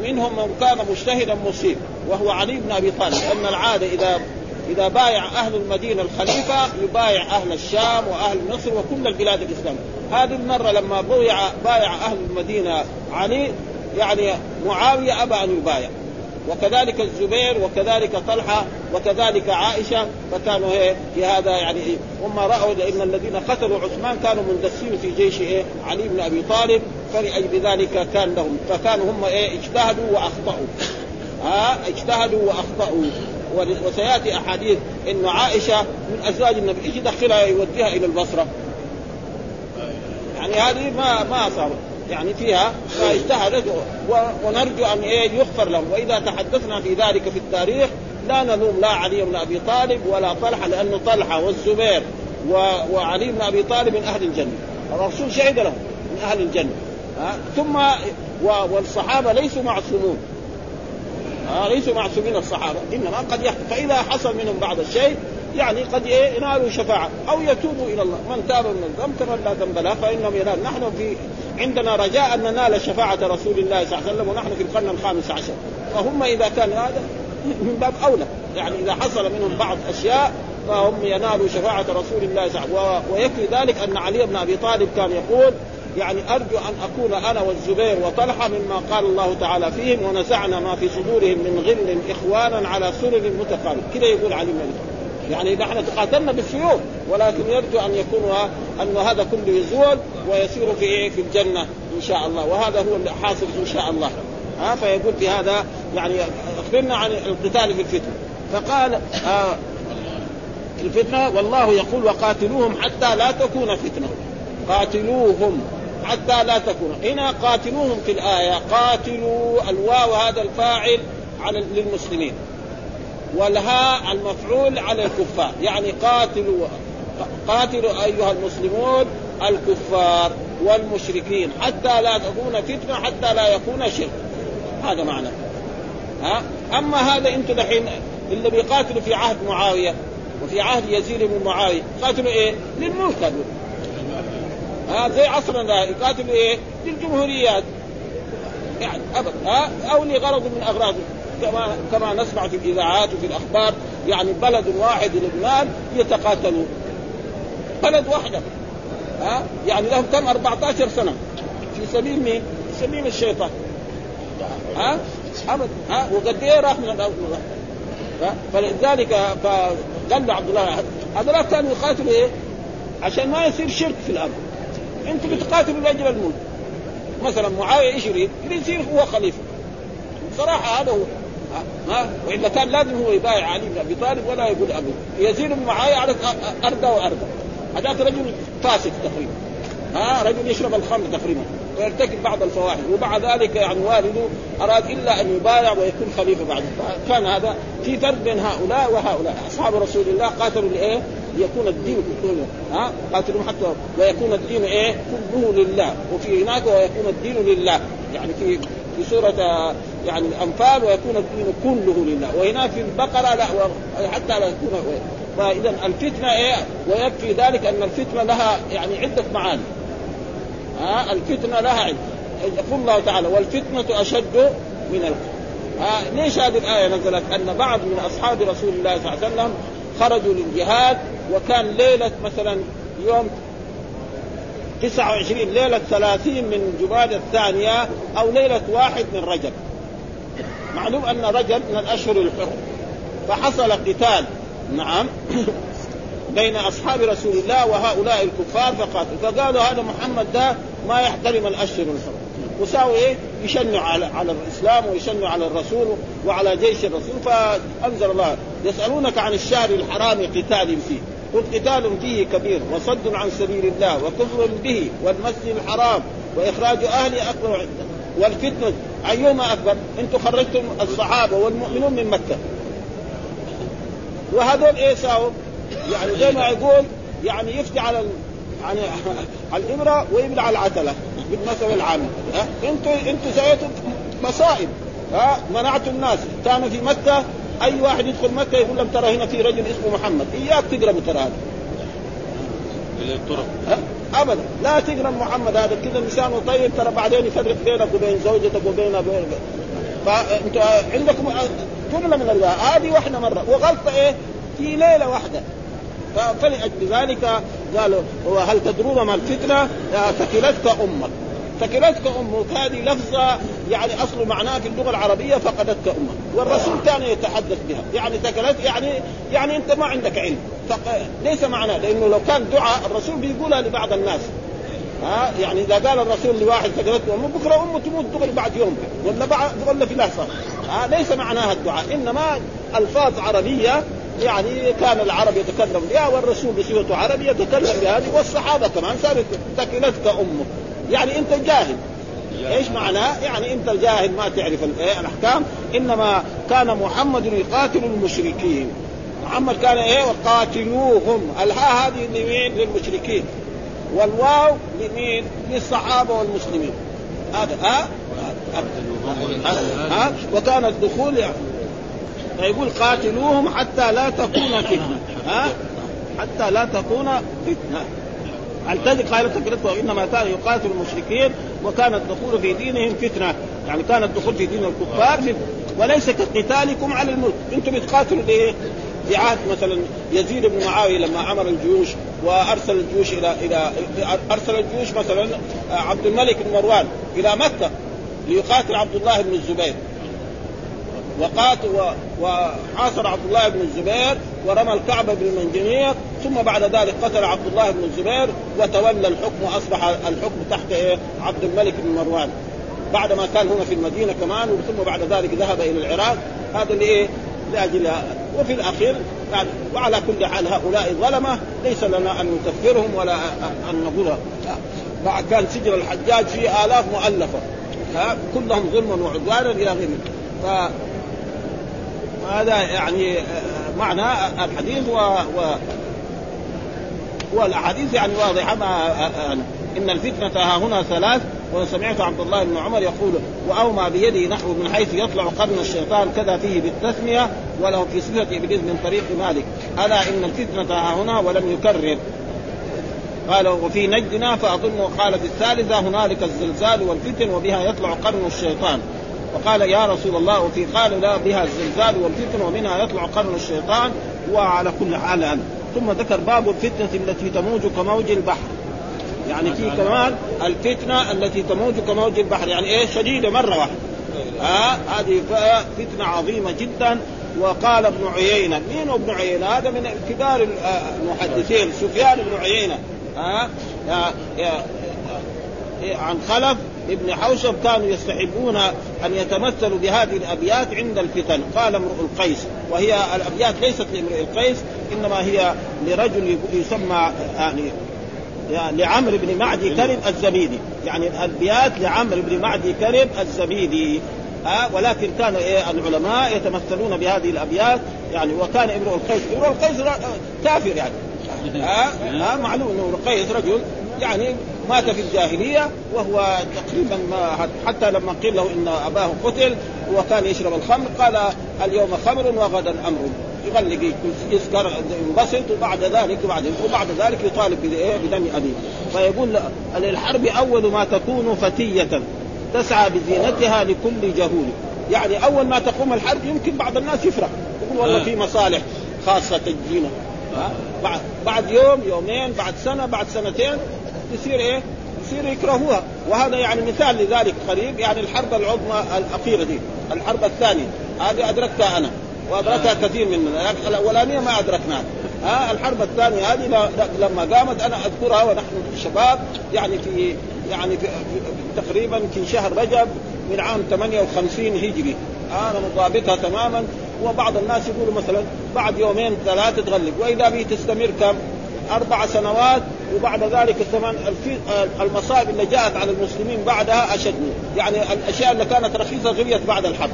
منهم من كان مجتهدا مصيب وهو علي بن أبي طالب ان العادة إذا إذا بايع أهل المدينة الخليفة يبايع أهل الشام وأهل مصر وكل البلاد الإسلامية. هذه المرة لما بايع بايع أهل المدينة علي يعني معاوية أبى أن يبايع. وكذلك الزبير وكذلك طلحة وكذلك عائشة فكانوا إيه في هذا يعني إيه هم رأوا ان الذين قتلوا عثمان كانوا مندسين في جيش إيه؟ علي بن أبي طالب فلأجل ذلك كان لهم فكانوا هم إيه؟ اجتهدوا وأخطأوا. ها اجتهدوا وأخطأوا. وسيأتي أحاديث انه عائشة من أزواج النبي إيش يدخلها يوديها إلى البصرة؟ يعني هذه ما ما صارت. يعني فيها فاجتهدت ونرجو أن إيه يغفر لهم. وإذا تحدثنا في ذلك في التاريخ لا نلوم لا علي بن أبي طالب ولا طلحة لأنه طلحة والزبير وعلي بن أبي طالب من أهل الجنة. الرسول شهد لهم من أهل الجنة. ها؟ ثم والصحابة ليسوا معصومون. ليسوا معصومين الصحابة إنما قد يحصل. فإذا حصل منهم بعض الشيء يعني قد ينالوا شفاعة. أو يتوبوا إلى الله. من تاب من الذنب كمن لا ذنب له فإنهم ينال نحن في عندنا رجاء أن ننال شفاعة رسول الله صلى الله عليه وسلم ونحن في القرن الخامس عشر. فهم إذا كان هذا من باب أولى. يعني إذا حصل منهم بعض أشياء فهم ينالوا شفاعة رسول الله صلى الله عليه وسلم. ويكفي ذلك أن علي بن أبي طالب كان يقول يعني أرجو أن أكون أنا والزبير وطلحة مما قال الله تعالى فيهم ونزعنا ما في صدورهم من غل إخوانا على سرر متقابل. كذا يقول علي بن يعني نحن تقاتلنا بالسيوف ولكن يرجو أن يكون أن هذا كله يزول ويسير في إيه؟ في الجنة إن شاء الله. وهذا هو اللي حاصل إن شاء الله. ها فيقول في هذا يعني أخبرنا عن القتال في الفتنة. فقال آه الفتنة والله يقول وقاتلوهم حتى لا تكون فتنة. قاتلوهم حتى لا تكون. هنا قاتلوهم في الآية قاتلوا الواو هذا الفاعل على للمسلمين. والهاء المفعول على الكفار. يعني قاتلوا قاتلوا أيها المسلمون الكفار والمشركين حتى لا تكون فتنة حتى لا يكون شرك. هذا معنى. ها؟ أما هذا أنتم دحين اللي بيقاتلوا في عهد معاوية وفي عهد يزيد بن معاوية قاتلوا إيه؟ للملك ها؟ زي عصرنا يقاتلوا إيه؟ للجمهوريات. يعني ابدا ها؟ أو لغرض من اغراض كما كما نسمع في الإذاعات وفي الأخبار يعني بلد واحد لبنان يتقاتلون. بلد واحدة. ها؟ يعني لهم كم؟ 14 سنة. في سبيل مين؟ في سبيل الشيطان. ها؟ ابدا ها؟ وقد إيه راح من الأرض؟ فلذلك فقال عبد الله هذول كانوا يقاتلوا إيه؟ عشان ما يصير شرك في الأرض. أنتم بتقاتلوا لأجل الملك مثلا معاوية إيش يريد؟ يريد يصير هو خليفة. صراحة هذا هو. ها؟ والا كان لازم هو يبايع علي بن أبي طالب ولا يقول ابي يزيد بن معاوية على ارضه وارضه هذاك رجل فاسد تقريبا. ها؟ رجل يشرب الخمر تقريبا. ويرتكب بعض الفواحش. ومع ذلك يعني والده أراد إلا أن يبايع ويكون خليفة بعد كان هذا في فرق بين هؤلاء وهؤلاء. أصحاب رسول الله قاتلوا لإيه؟ ليكون الدين كله. ها؟ قاتلوا حتى ويكون الدين إيه؟ كله لله. وفي هناك ويكون الدين لله. يعني في في سورة يعني الأنفال ويكون الدين كله لله. وهنا في البقرة لا حتى لا يكون فإذا الفتنة إيه؟ ويكفي ذلك أن الفتنة لها يعني عدة معاني. ها؟ الفتنة لها عدة. يقول الله تعالى والفتنة أشد من القتل ليش هذه الآية نزلت؟ أن بعض من أصحاب رسول الله صلى الله عليه وسلم خرجوا للجهاد وكان ليلة مثلا يوم 29 ليلة 30 من جماد الثانية أو ليلة واحد من رجب. معلوم أن رجب من الأشهر الحرم فحصل قتال نعم بين أصحاب رسول الله وهؤلاء الكفار فقاتلوا فقالوا هذا محمد ده ما يحترم الأشهر الحرم وساووا إيه؟ يشنوا على على الإسلام ويشنوا على الرسول وعلى جيش الرسول. فأنزل الله يسألونك عن الشهر الحرام قتال فيه. قل قتال فيه كبير وصد عن سبيل الله وكفر به والمسجد الحرام وإخراج اهله اكبر والفتنة أيهما أكبر؟ أنتم خرجتم الصحابة والمؤمنون من مكة. وهذول إيه ساووا؟ يعني زي ما يقول يعني يفتي على يعني على الابره ويبلع على العتلة بالمثل العام. ها؟ أنتوا أنتوا سويتوا مصائب. ها؟ منعتوا الناس. كان في مكة أي واحد يدخل مكة يقول لهم ترى هنا في رجل اسمه محمد. إياك تقربوا ترى هذا. الطرق. أبدا. لا تقرب محمد هذا كذا لسانه طيب ترى بعدين يفرق بينك وبين زوجتك وبين فانتوا عندكم كل من الله هذه واحدة مرة. وغلطة إيه؟ في ليلة واحدة. فلأجل ذلك قالوا وهل تدرون ما الفتنة؟ ثكلتك أمك. ثكلتك أمك هذه لفظة يعني أصل معناها في اللغة العربية فقدتك أمك والرسول كان يتحدث بها. يعني ثكلت يعني يعني أنت ما عندك علم. ليس معناه لأنه لو كان دعاء الرسول بيقولها لبعض الناس. ها؟ يعني إذا قال الرسول لواحد ثكلته أمه بكرة أمه تموت دغري بعد يوم ولا بعد ولا في لحظة. ها؟ ليس معناها الدعاء إنما ألفاظ عربية يعني كان العرب يتكلم بها والرسول بصيغته عربي يتكلم بهذه والصحابة كمان صارت ثكلتك أمك يعني انت جاهل. إيش معناه؟ يعني انت الجاهل ما تعرف الأحكام. إنما كان محمد يقاتل المشركين. محمد كان إيه؟ وقاتلوهم. الهاء هذه لمين؟ للمشركين. والواو لمين؟ للصحابة والمسلمين. هذا ها؟ ها؟ وكان الدخول يعني. فيقول قاتلوهم حتى لا تكون فتنة. ها؟ حتى لا تكون فتنة. الذي قال تكلته وانما كان يقاتل المشركين وكان الدخول في دينهم فتنة يعني كان الدخول في دين الكفار فتنة. وليس كقتالكم على الملك أنتم بتقاتلوا ليه؟ في عهد مثلا يزيد بن معاوية لما عمر الجيوش وأرسل الجيوش إلى إلى أرسل الجيوش مثلا عبد الملك بن مروان إلى مكة ليقاتل عبد الله بن الزبير وقاتل وحاصر عبد الله بن الزبير ورمى الكعبة بالمنجنيق ثم بعد ذلك قتل عبد الله بن الزبير وتولى الحكم وأصبح الحكم تحت إيه؟ عبد الملك بن مروان. بعد ما كان هنا في المدينة كمان ثم بعد ذلك ذهب إلى العراق. هذا لإيه؟ لأجل وفي الأخير يعني وعلى كل حال هؤلاء ظلمه ليس لنا أن نكفرهم ولا أن نقولها كان سجن الحجاج فيه آلاف مؤلفة. كلهم ظلما وعدوانا إلى غيره. هذا يعني معنى الحديث و, و والأحاديث يعني واضحة ما إن الفتنة ها هنا ثلاث. وسمعت عبد الله بن عمر يقول وأومى بيده نحو من حيث يطلع قرن الشيطان كذا فيه بالتثنية وله في صفة إبليس من طريق مالك. ألا إن الفتنة ها هنا ولم يكرر. قال وفي نجدنا فأظن قال في الثالثة هنالك الزلزال والفتن وبها يطلع قرن الشيطان. وقال يا رسول الله وفي قال لا بها الزلزال والفتن ومنها يطلع قرن الشيطان وعلى كل حال هذا ثم ذكر باب الفتنة التي تموج كموج البحر. يعني في كمان الفتنة التي تموج كموج البحر. يعني إيه؟ شديدة مرة واحدة. ها هذه فتنة عظيمة جدا. وقال ابن عيينة مين ابن عيينة؟ هذا من كبار المحدثين سفيان بن عيينة. ها عن خلف ابن حوشب كانوا يستحبون أن يتمثلوا بهذه الأبيات عند الفتن. قال امرؤ القيس وهي الأبيات ليست لامرؤ القيس إنما هي لرجل يسمى يعني لعمرو بن معدي كرب الزبيدي. يعني الأبيات لعمرو بن معدي كرب الزبيدي. ها ولكن كان إيه العلماء يتمثلون بهذه الأبيات. يعني وكان امرؤ القيس امرؤ القيس كافر يعني. ها, ها معلوم إنه القيس رجل يعني مات في الجاهلية وهو تقريبا ما حتى لما قيل له إن أباه قتل وكان يشرب الخمر قال اليوم خمر وغدا أمر. يغلق يسكر ينبسط وبعد ذلك وبعد وبعد ذلك يطالب بدم أبيه. فيقول للحرب أول ما تكون فتية تسعى بزينتها لكل جهول. يعني أول ما تقوم الحرب يمكن بعض الناس يفرح. يقول والله في مصالح خاصة تجينا بعد بعد يوم يومين بعد سنة بعد سنتين تصير إيه؟ يصير يكرهوها. وهذا يعني مثال لذلك قريب يعني الحرب العظمى الأخيرة دي الحرب الثانية. هذه أدركتها أنا وأدركها كثير مننا. الاولانيه ما أدركناها. ها الحرب الثانية هذه لما قامت أنا أذكرها ونحن شباب يعني في يعني في تقريبا في شهر رجب من عام 58 هجري. أنا مضابطها تماما وبعض الناس يقولوا مثلا بعد يومين ثلاثة تغلق. وإذا به تستمر كم؟ أربع سنوات وبعد ذلك الثمان المصائب اللي جاءت على المسلمين بعدها أشد. يعني الأشياء اللي كانت رخيصة غليت بعد الحرب.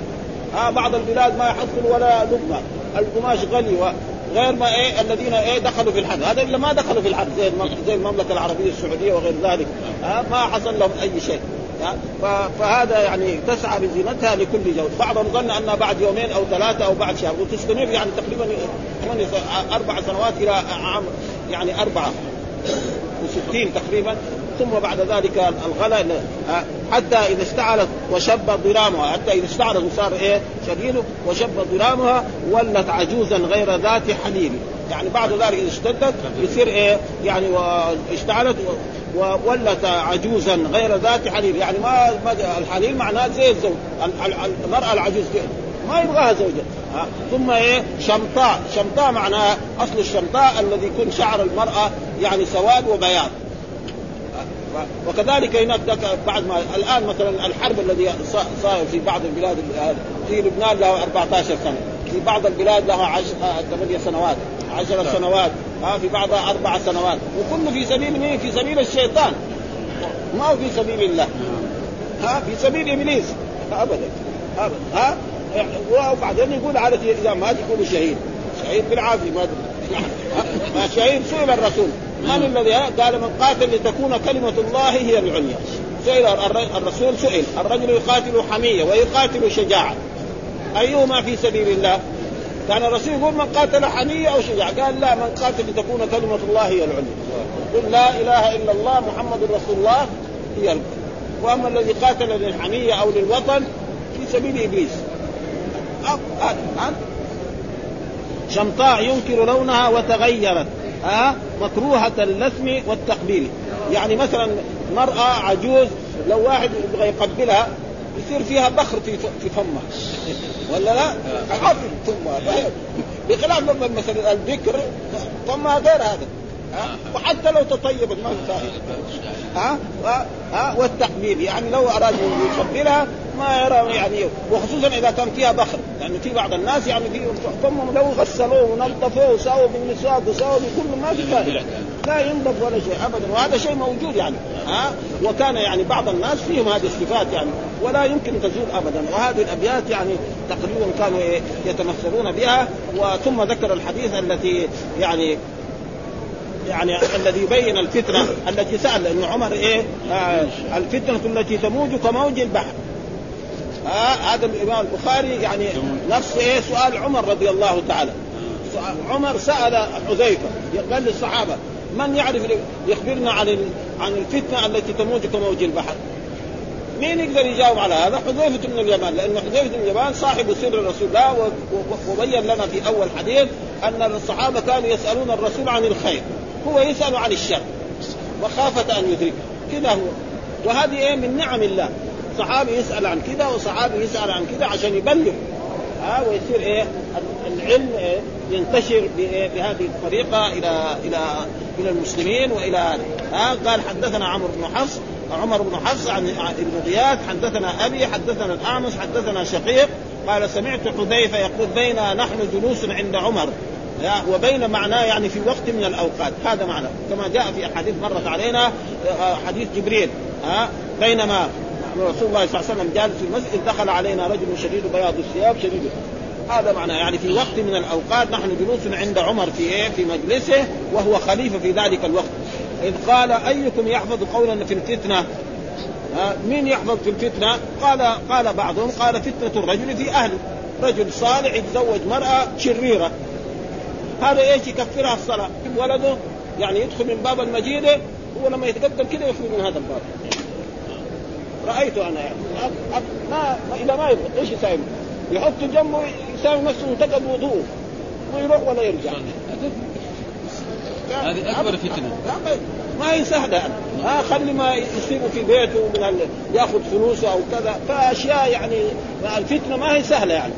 ها بعض البلاد ما يحصل ولا لقمة. القماش غلي غير ما إيه الذين إيه دخلوا في الحرب. هذا اللي ما دخلوا في الحرب زي زي المملكة العربية السعودية وغير ذلك. ها ما حصل لهم أي شيء. فهذا يعني تسعى بزينتها لكل جو بعضهم ظن انها بعد يومين أو ثلاثة أو بعد شهر وتستمر يعني تقريبا أربع سنوات إلى عام يعني أربعة وستين تقريبا. ثم بعد ذلك الغلا حتى إذا استعلت وشب ضرامها حتى إذا استعلت وصار إيه؟ شديد وشب ضرامها ولت عجوزا غير ذات حليب يعني بعد ذلك إذا اشتدت يصير إيه؟ يعني واشتعلت وولت عجوزا غير ذات حليب يعني ما, الحليب معناه زي الزوج المرأة العجوز ما يبغاها زوجة ثم إيه؟ شمطاء. شمطاء معناها أصل الشمطاء الذي يكون شعر المرأة يعني سواد وبياض. وكذلك هناك بعد ما الآن مثلا الحرب الذي صار في بعض البلاد في لبنان له 14 سنة في بعض البلاد لها 8 سنوات عشر سنوات ها في بعضها أربع سنوات وكله في سبيل مين؟ في سبيل الشيطان. ما هو في سبيل الله؟ ها في سبيل إبليس. ابدا. ابدا. ها وبعدين يقول على إذا مات يقول شهيد. شهيد بالعافية ما ما شهيد سئل الرسول. من الذي قال من قاتل لتكون كلمة الله هي العليا؟ سئل الرسول سئل الرجل يقاتل حمية ويقاتل شجاعة. أيهما في سبيل الله؟ كان الرسول يقول من قاتل حمية أو شجاعة. قال لا من قاتل لتكون كلمة الله هي العليا. قل لا إله إلا الله محمد رسول الله هي العليا. وأما الذي قاتل للحمية أو للوطن في سبيل إبليس. شمطاء ينكر لونها وتغيرت. ها مكروهة اللثم والتقبيل. يعني مثلا مرأة عجوز لو واحد يبغى يقبلها يصير فيها بخر في في فمها. ولا لا؟ حافظ فمها. بخلاف لما مثلا البكر فمها غير هذا. وحتى لو تطيبت ما ها؟ ها؟ والتقبيل يعني لو أراد يقبلها ما يرى يعني وخصوصا إذا كان فيها بخر يعني في بعض الناس يعني في فمهم لو غسلوه ونظفوه وساووا بالمسواك وساووا بكل ما في فائدة. لا ينظف ولا شيء ابدا. وهذا شيء موجود يعني ها؟ وكان يعني بعض الناس فيهم هذه الصفات يعني ولا يمكن تزول ابدا. وهذه الأبيات يعني تقريبا كانوا يتمثلون بها. وثم ذكر الحديث التي يعني يعني الذي يبين الفتنة التي سأل لأن عمر إيه؟ آه الفتنة التي تموج كموج البحر. آه هذا الإمام البخاري يعني نفس إيه؟ سؤال عمر رضي الله تعالى. عمر سأل حذيفة قال للصحابة من يعرف يخبرنا عن عن الفتنة التي تموج كموج البحر؟ مين يقدر يجاوب على هذا؟ حذيفة بن اليمان لأن حذيفة بن اليمان صاحب سر رسول الله وبين لنا في أول حديث أن الصحابة كانوا يسألون الرسول عن الخير. هو يسأل عن الشر مخافة أن يدركه. كذا هو. وهذه إيه من نعم الله. صحابي يسأل عن كذا وصحابي يسأل عن كذا عشان يبلغ. ها ويصير إيه العلم إيه ينتشر بهذه الطريقة إلى إلى إلى المسلمين وإلى ها قال حدثنا عمرو بن حفص عمر بن حفص عن ابن غياث حدثنا أبي حدثنا الأعمش حدثنا شقيق قال سمعت حذيفة يقول بين نحن جلوس عند عمر. وبين معناه يعني في وقت من الأوقات. هذا معنى. كما جاء في أحاديث مرت علينا آه، حديث جبريل ها بينما رسول الله صلى الله عليه وسلم جالس في المسجد دخل علينا رجل شديد بياض الثياب شديد. هذا معنى. يعني في وقت من الأوقات نحن جلوس عند عمر في إيه؟ في مجلسه وهو خليفة في ذلك الوقت. إذ قال أيكم يحفظ قولا في الفتنة؟ مين يحفظ في الفتنة؟ قال قال بعضهم قال فتنة الرجل في أهله. رجل صالح يتزوج مرأة شريرة. هذا إيش يكفرها الصلاة؟ ولده يعني يدخل من باب المجيدة هو لما يتقدم كده يخرج من هذا الباب. رايته أنا يعني. ما, ما إذا ما يبغى إيش يساوي؟ يحط جنبه يساوي نفسه انتقد وضوءه. ويروح ولا يرجع. هذه أكبر فتنة. ما هي سهله يعني آه خلي ما يصيبه في بيته من ال... يأخذ فلوسه أو كذا. فأشياء يعني الفتنة ما هي سهلة يعني.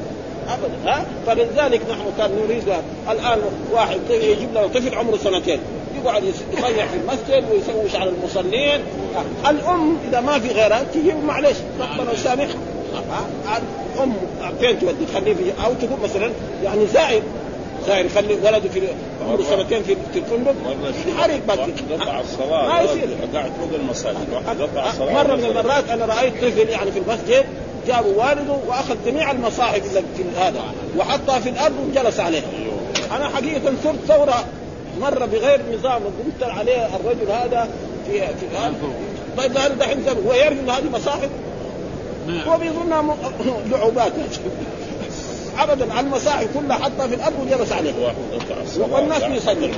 ابدا ها؟ فلذلك نحن كان نريد الآن واحد يجيب له طفل عمره سنتين؟ يقعد يضيع في المسجد ويسوش على المصلين. الأم إذا ما في غيرها تجيب معلش ربنا يسامحها ام فين تودي؟ تخليه في أو تقول مثلا يعني زائر زائر يخلي ولده في عمره سنتين في الفندق. حريق قطع الصلاة ما يصير. قاعد فوق المساجد قطع الصلاة. مرة من المرات أنا رأيت طفل يعني في المسجد جابوا والده وأخذ جميع المصاحف اللي في هذا وحطها في الأرض وجلس عليها. أنا حقيقة صرت ثورة مرة بغير نظام وقلت عليه الرجل هذا في في هذا. طيب هذا دحين هو يعرف ان هذه مصاحف نعم. هو بيظنها لعوبات. ابدا المصاحف كلها حطها في الأرض وجلس عليها. والناس بيصلي.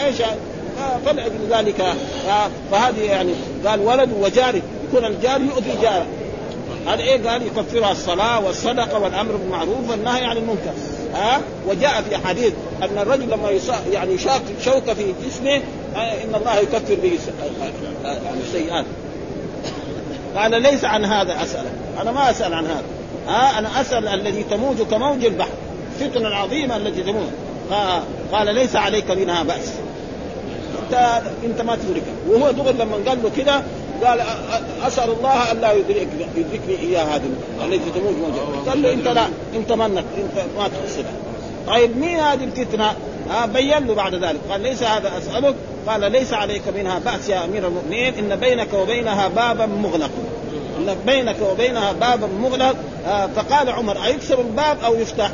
إيش؟ فلعل ذلك. فهذه يعني قال ولد وجاري يكون الجار يؤذي جاره. هذا إيه؟ قال يكفرها الصلاة والصدقة والأمر بالمعروف والنهي عن المنكر. ها؟ وجاء في أحاديث أن الرجل لما يعني يشاق شوكه في جسمه إن الله يكفر به يعني السيئات قال ليس عن هذا اسالك أنا ما أسأل عن هذا. ها؟ أنا أسأل الذي تموج كموج البحر. الفتنه العظيمه التي تموج. قال ليس عليك منها بأس. انت أنت ما تدركها وهو دغري لما قال له كده قال أسأل الله أن لا يدرك يدركني إياه هذه التي تموج موجة. قال له أنت لا أنت منك أنت ما تحسبها طيب مين هذه الفتنة؟ ها بين له بعد ذلك. قال ليس هذا أسألك. قال ليس عليك منها بأس يا أمير المؤمنين. إن بينك وبينها بابا مغلق. إن بينك وبينها بابا مغلق. آه فقال عمر أيكسر الباب أو يفتح؟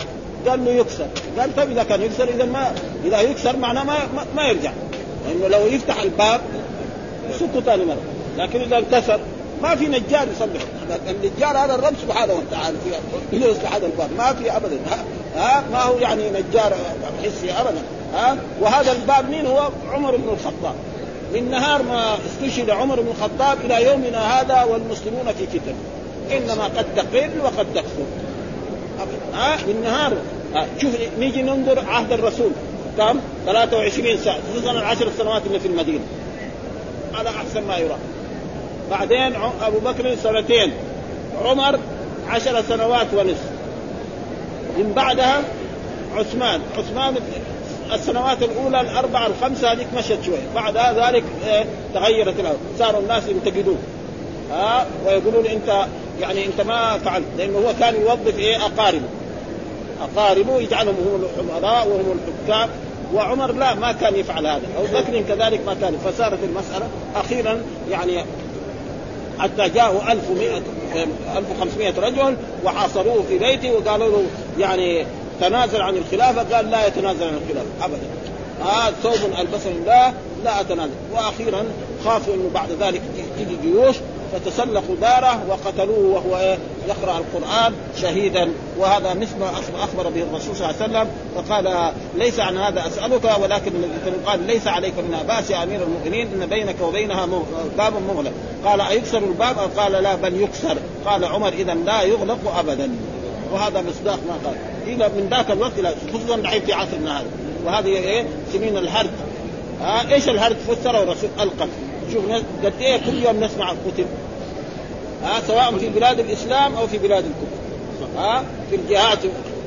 قال له يكسر. قال طيب إذا كان يكسر إذا ما إذا يكسر معناه ما ما يرجع. لأنه لو يفتح الباب يسكه ثاني مرة. لكن إذا انكسر ما في نجار يصلح النجار هذا الرب سبحانه وتعالى في يصلح هذا الباب. ما في ابدا. ها, ما هو يعني نجار حسي ابدا. ها وهذا الباب مين هو؟ عمر بن الخطاب. من نهار ما استشهد عمر بن الخطاب إلى يومنا هذا والمسلمون في فتن. إنما قد تقل وقد تكثر ها من نهار. شوف نيجي ننظر عهد الرسول. كم؟ 23 سنه خصوصا العشر سنوات اللي في المدينة. هذا أحسن ما يرى بعدين أبو بكر سنتين عمر عشر سنوات ونصف. من بعدها عثمان عثمان السنوات الأولى الأربعة الخمسة هذيك مشت شوية بعد ذلك إيه تغيرت الأمر. صاروا الناس ينتقدون. ها آه ويقولون أنت يعني أنت ما فعلت لأنه هو كان يوظف إيه؟ أقاربه. أقاربه يجعلهم هم الامراء وهم الحكام. وعمر لا ما كان يفعل هذا. أبو بكر كذلك ما كان. فصارت المسألة أخيرا يعني حتى جاءوا 1100 1500 رجل وحاصروه في بيته وقالوا له يعني تنازل عن الخلافة قال لا يتنازل عن الخلافة ابدا. هذا آه ثوب ألبسه الله لا أتنازل. وأخيرا خافوا إنه بعد ذلك تجي جيوش فتسلقوا داره وقتلوه وهو إيه؟ يقرأ القرآن شهيدا. وهذا مثل ما أخبر به الرسول صلى الله عليه وسلم فقال ليس عن هذا أسألك ولكن قال ليس عليك منها باس يا أمير المؤمنين إن بينك وبينها باب مغلق. قال أيكسر الباب؟ قال لا بل يكسر. قال عمر اذا لا يغلق ابدا. وهذا مصداق ما قال. إلى من ذاك الوقت إلى خصوصا الحين في عصرنا هذا. وهذه إيه؟ سنين الهرج. آه إيش الهرج؟ فسره الرسول القتل شوف قد إيه كل يوم نسمع قتل آه سواء في بلاد الإسلام أو في بلاد الكفر. آه في الجهات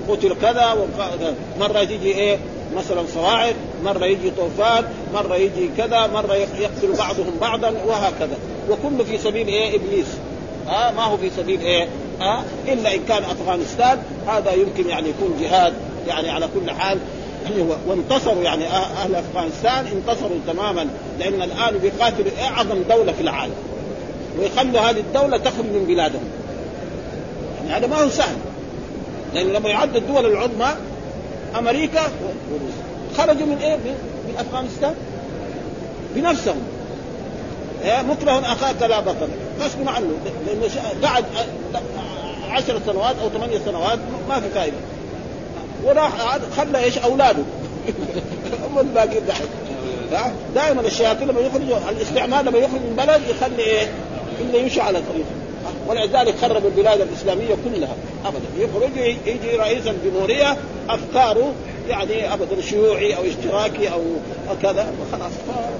قتل كذا وكذا مرة تيجي إيه مثلا صواعد مرة يجي طوفان مرة يجي كذا مرة يقتل بعضهم بعضا وهكذا. وكله في سبيل إيه إبليس. آه ما هو في سبيل إيه آه إلا إن كان أفغانستان هذا يمكن يعني يكون جهاد يعني على كل حال. يعني وانتصروا يعني أهل أفغانستان انتصروا تماما لأن الآن بيقاتلوا أعظم دولة في العالم. ويخلوا هذه الدولة تخرج من بلادهم. يعني هذا ما هو سهل. لأنه لما يعد الدول العظمى أمريكا خرجوا من إيه؟ من أفغانستان. بنفسهم. إيه؟ مكره أخاك لا بطل. غصب عنه لأنه قعد عشر سنوات أو ثمانية سنوات ما في فائدة. وراح خلى إيش؟ أولاده. هم الباقيين دحين دائما الشياطين لما يخرجوا الاستعمار لما يخرج من بلد يخلي إيه؟ إلا يمشي على طريقه ولذلك خربوا البلاد الإسلامية كلها ابدا. يخرج يجي رئيس الجمهوريه أفكاره يعني ابدا شيوعي أو اشتراكي أو كذا خلاص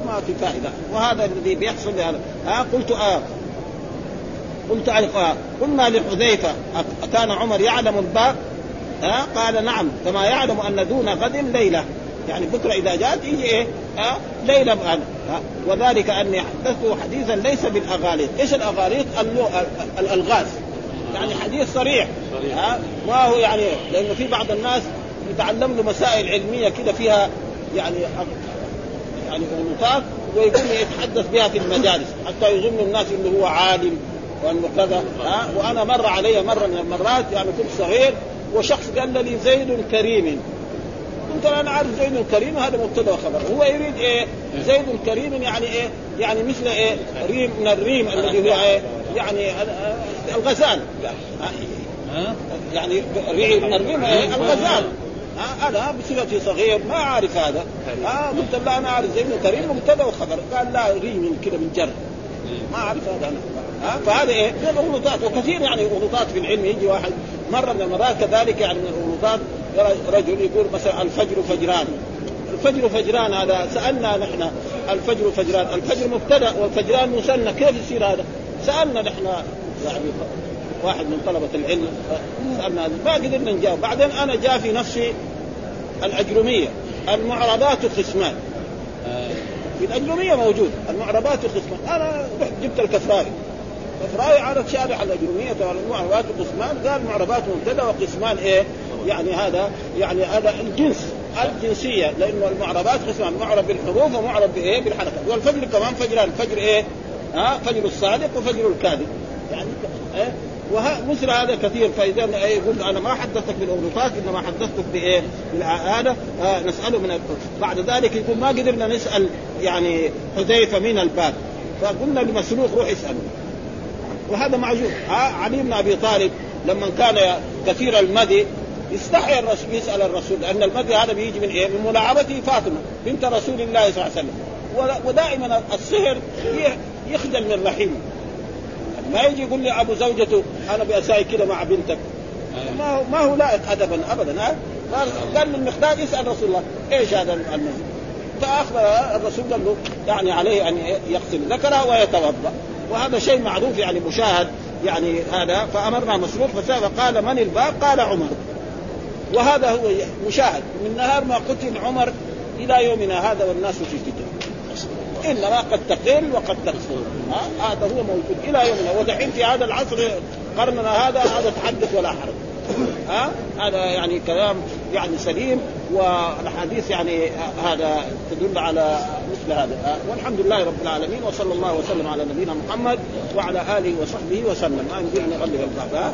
ما في فائدة. وهذا الذي بيحصل لهذا. ها قلت آه. قلت آه. قلنا لحذيفة كان عمر يعلم الباب ها قال نعم كما يعلم أن دون غد ليلة. يعني بكره إذا جاءت يجي إيه؟ ها ليله الان وذلك أني حدثته حديثا ليس بالأغاليط، إيش الأغاليط؟ الألغاز. يعني حديث صريح. ها ما هو يعني لأنه في بعض الناس يتعلم له مسائل علمية كده فيها يعني يعني غلطات ويقوم يتحدث بها في المجالس. حتى يظن الناس إنه هو عالم وأنه كذا. ها وأنا مر علي مرة من المرات يعني كنت صغير وشخص قال لي زيد كريم. قلت أنا عارف زيد كريم هذا مبتدأ وخبر هو يريد إيه؟ زيد كريم يعني إيه؟ يعني مثل إيه؟ ريم من الريم الذي هو إيه؟ يعني الغزال. يعني ريم من الريم إيه؟ الغزال. أنا بصفتي صغير ما أعرف هذا. آه قلت له أنا أعرف زيد كريم مبتدأ وخبر قال لا ريم كذا من جر. ما أعرف هذا أنا. ها؟ فهذا إيه؟ من الغلطات. وكثير يعني غلطات في العلم. يجي واحد مرة من المرات كذلك يعني من الغلطات. رجل يقول مثلا الفجر فجران. الفجر فجران هذا سألنا نحن الفجر فجران. الفجر مبتدأ والفجران مثنى كيف يصير هذا؟ سألنا نحن يعني واحد من طلبة العلم سألنا هذا. ما قدرنا نجاوب. بعدين أنا جاء في نفسي الأجرمية. المعربات قسمان في الأجرمية موجود. المعربات قسمان أنا رحت جبت الكفراوي. كفراوي عرف شارح الأجرمية المعربات قسمان قال معربات مبتدأ وقسمان إيه؟ يعني هذا يعني هذا الجنس الجنسية لأنه المعربات قسمان معرب بالحروف ومعرب بإيه؟ بالحركات والفجر كمان فجران فجر إيه؟ ها فجر الصادق وفجر الكاذب يعني إيه؟ ومثل هذا كثير فإذا يقول أنا ما حدثتك بالاغلوطات إنما حدثتك بإيه؟ هذا آه نسأله من بعد ذلك يقول ما قدرنا نسأل يعني حذيفة من الباب فقلنا لمسلوق روح اسأله وهذا معجوب علي بن أبي طالب لما كان كثير المدي يستحي الرسول يسأل الرسول لأن المدي هذا بيجي من إيه؟ من ملاعبته فاطمة بنت رسول الله صلى الله عليه وسلم. ودائما السحر يخجل من رحيمه. ما يجي يقول لي أبو زوجته أنا بأساي كده مع بنتك. ما هو ما هو لائق ادبا ابدا ها؟ قال للمقداد يسأل رسول الله إيش هذا المزيد فاخبر الرسول قال له يعني عليه أن يغسل. ذكره ويتوضأ. وهذا شيء معروف يعني مشاهد يعني هذا فأمرنا مسروق فسال قال من الباب؟ قال عمر. وهذا هو مشاهد. من نهار ما قتل عمر إلى يومنا هذا والناس في فتن انما قد تقل وقد تكثر هذا هو موجود. إلى يومنا. ودحين في هذا العصر قرننا هذا هذا تحدث ولا حرج. ها؟ هذا يعني كلام يعني سليم والأحاديث يعني هذا تدل على مثل هذا. والحمد لله رب العالمين وصلى الله وسلم على نبينا محمد وعلى آله وصحبه وسلم. ما يمكن ان نغلق الباب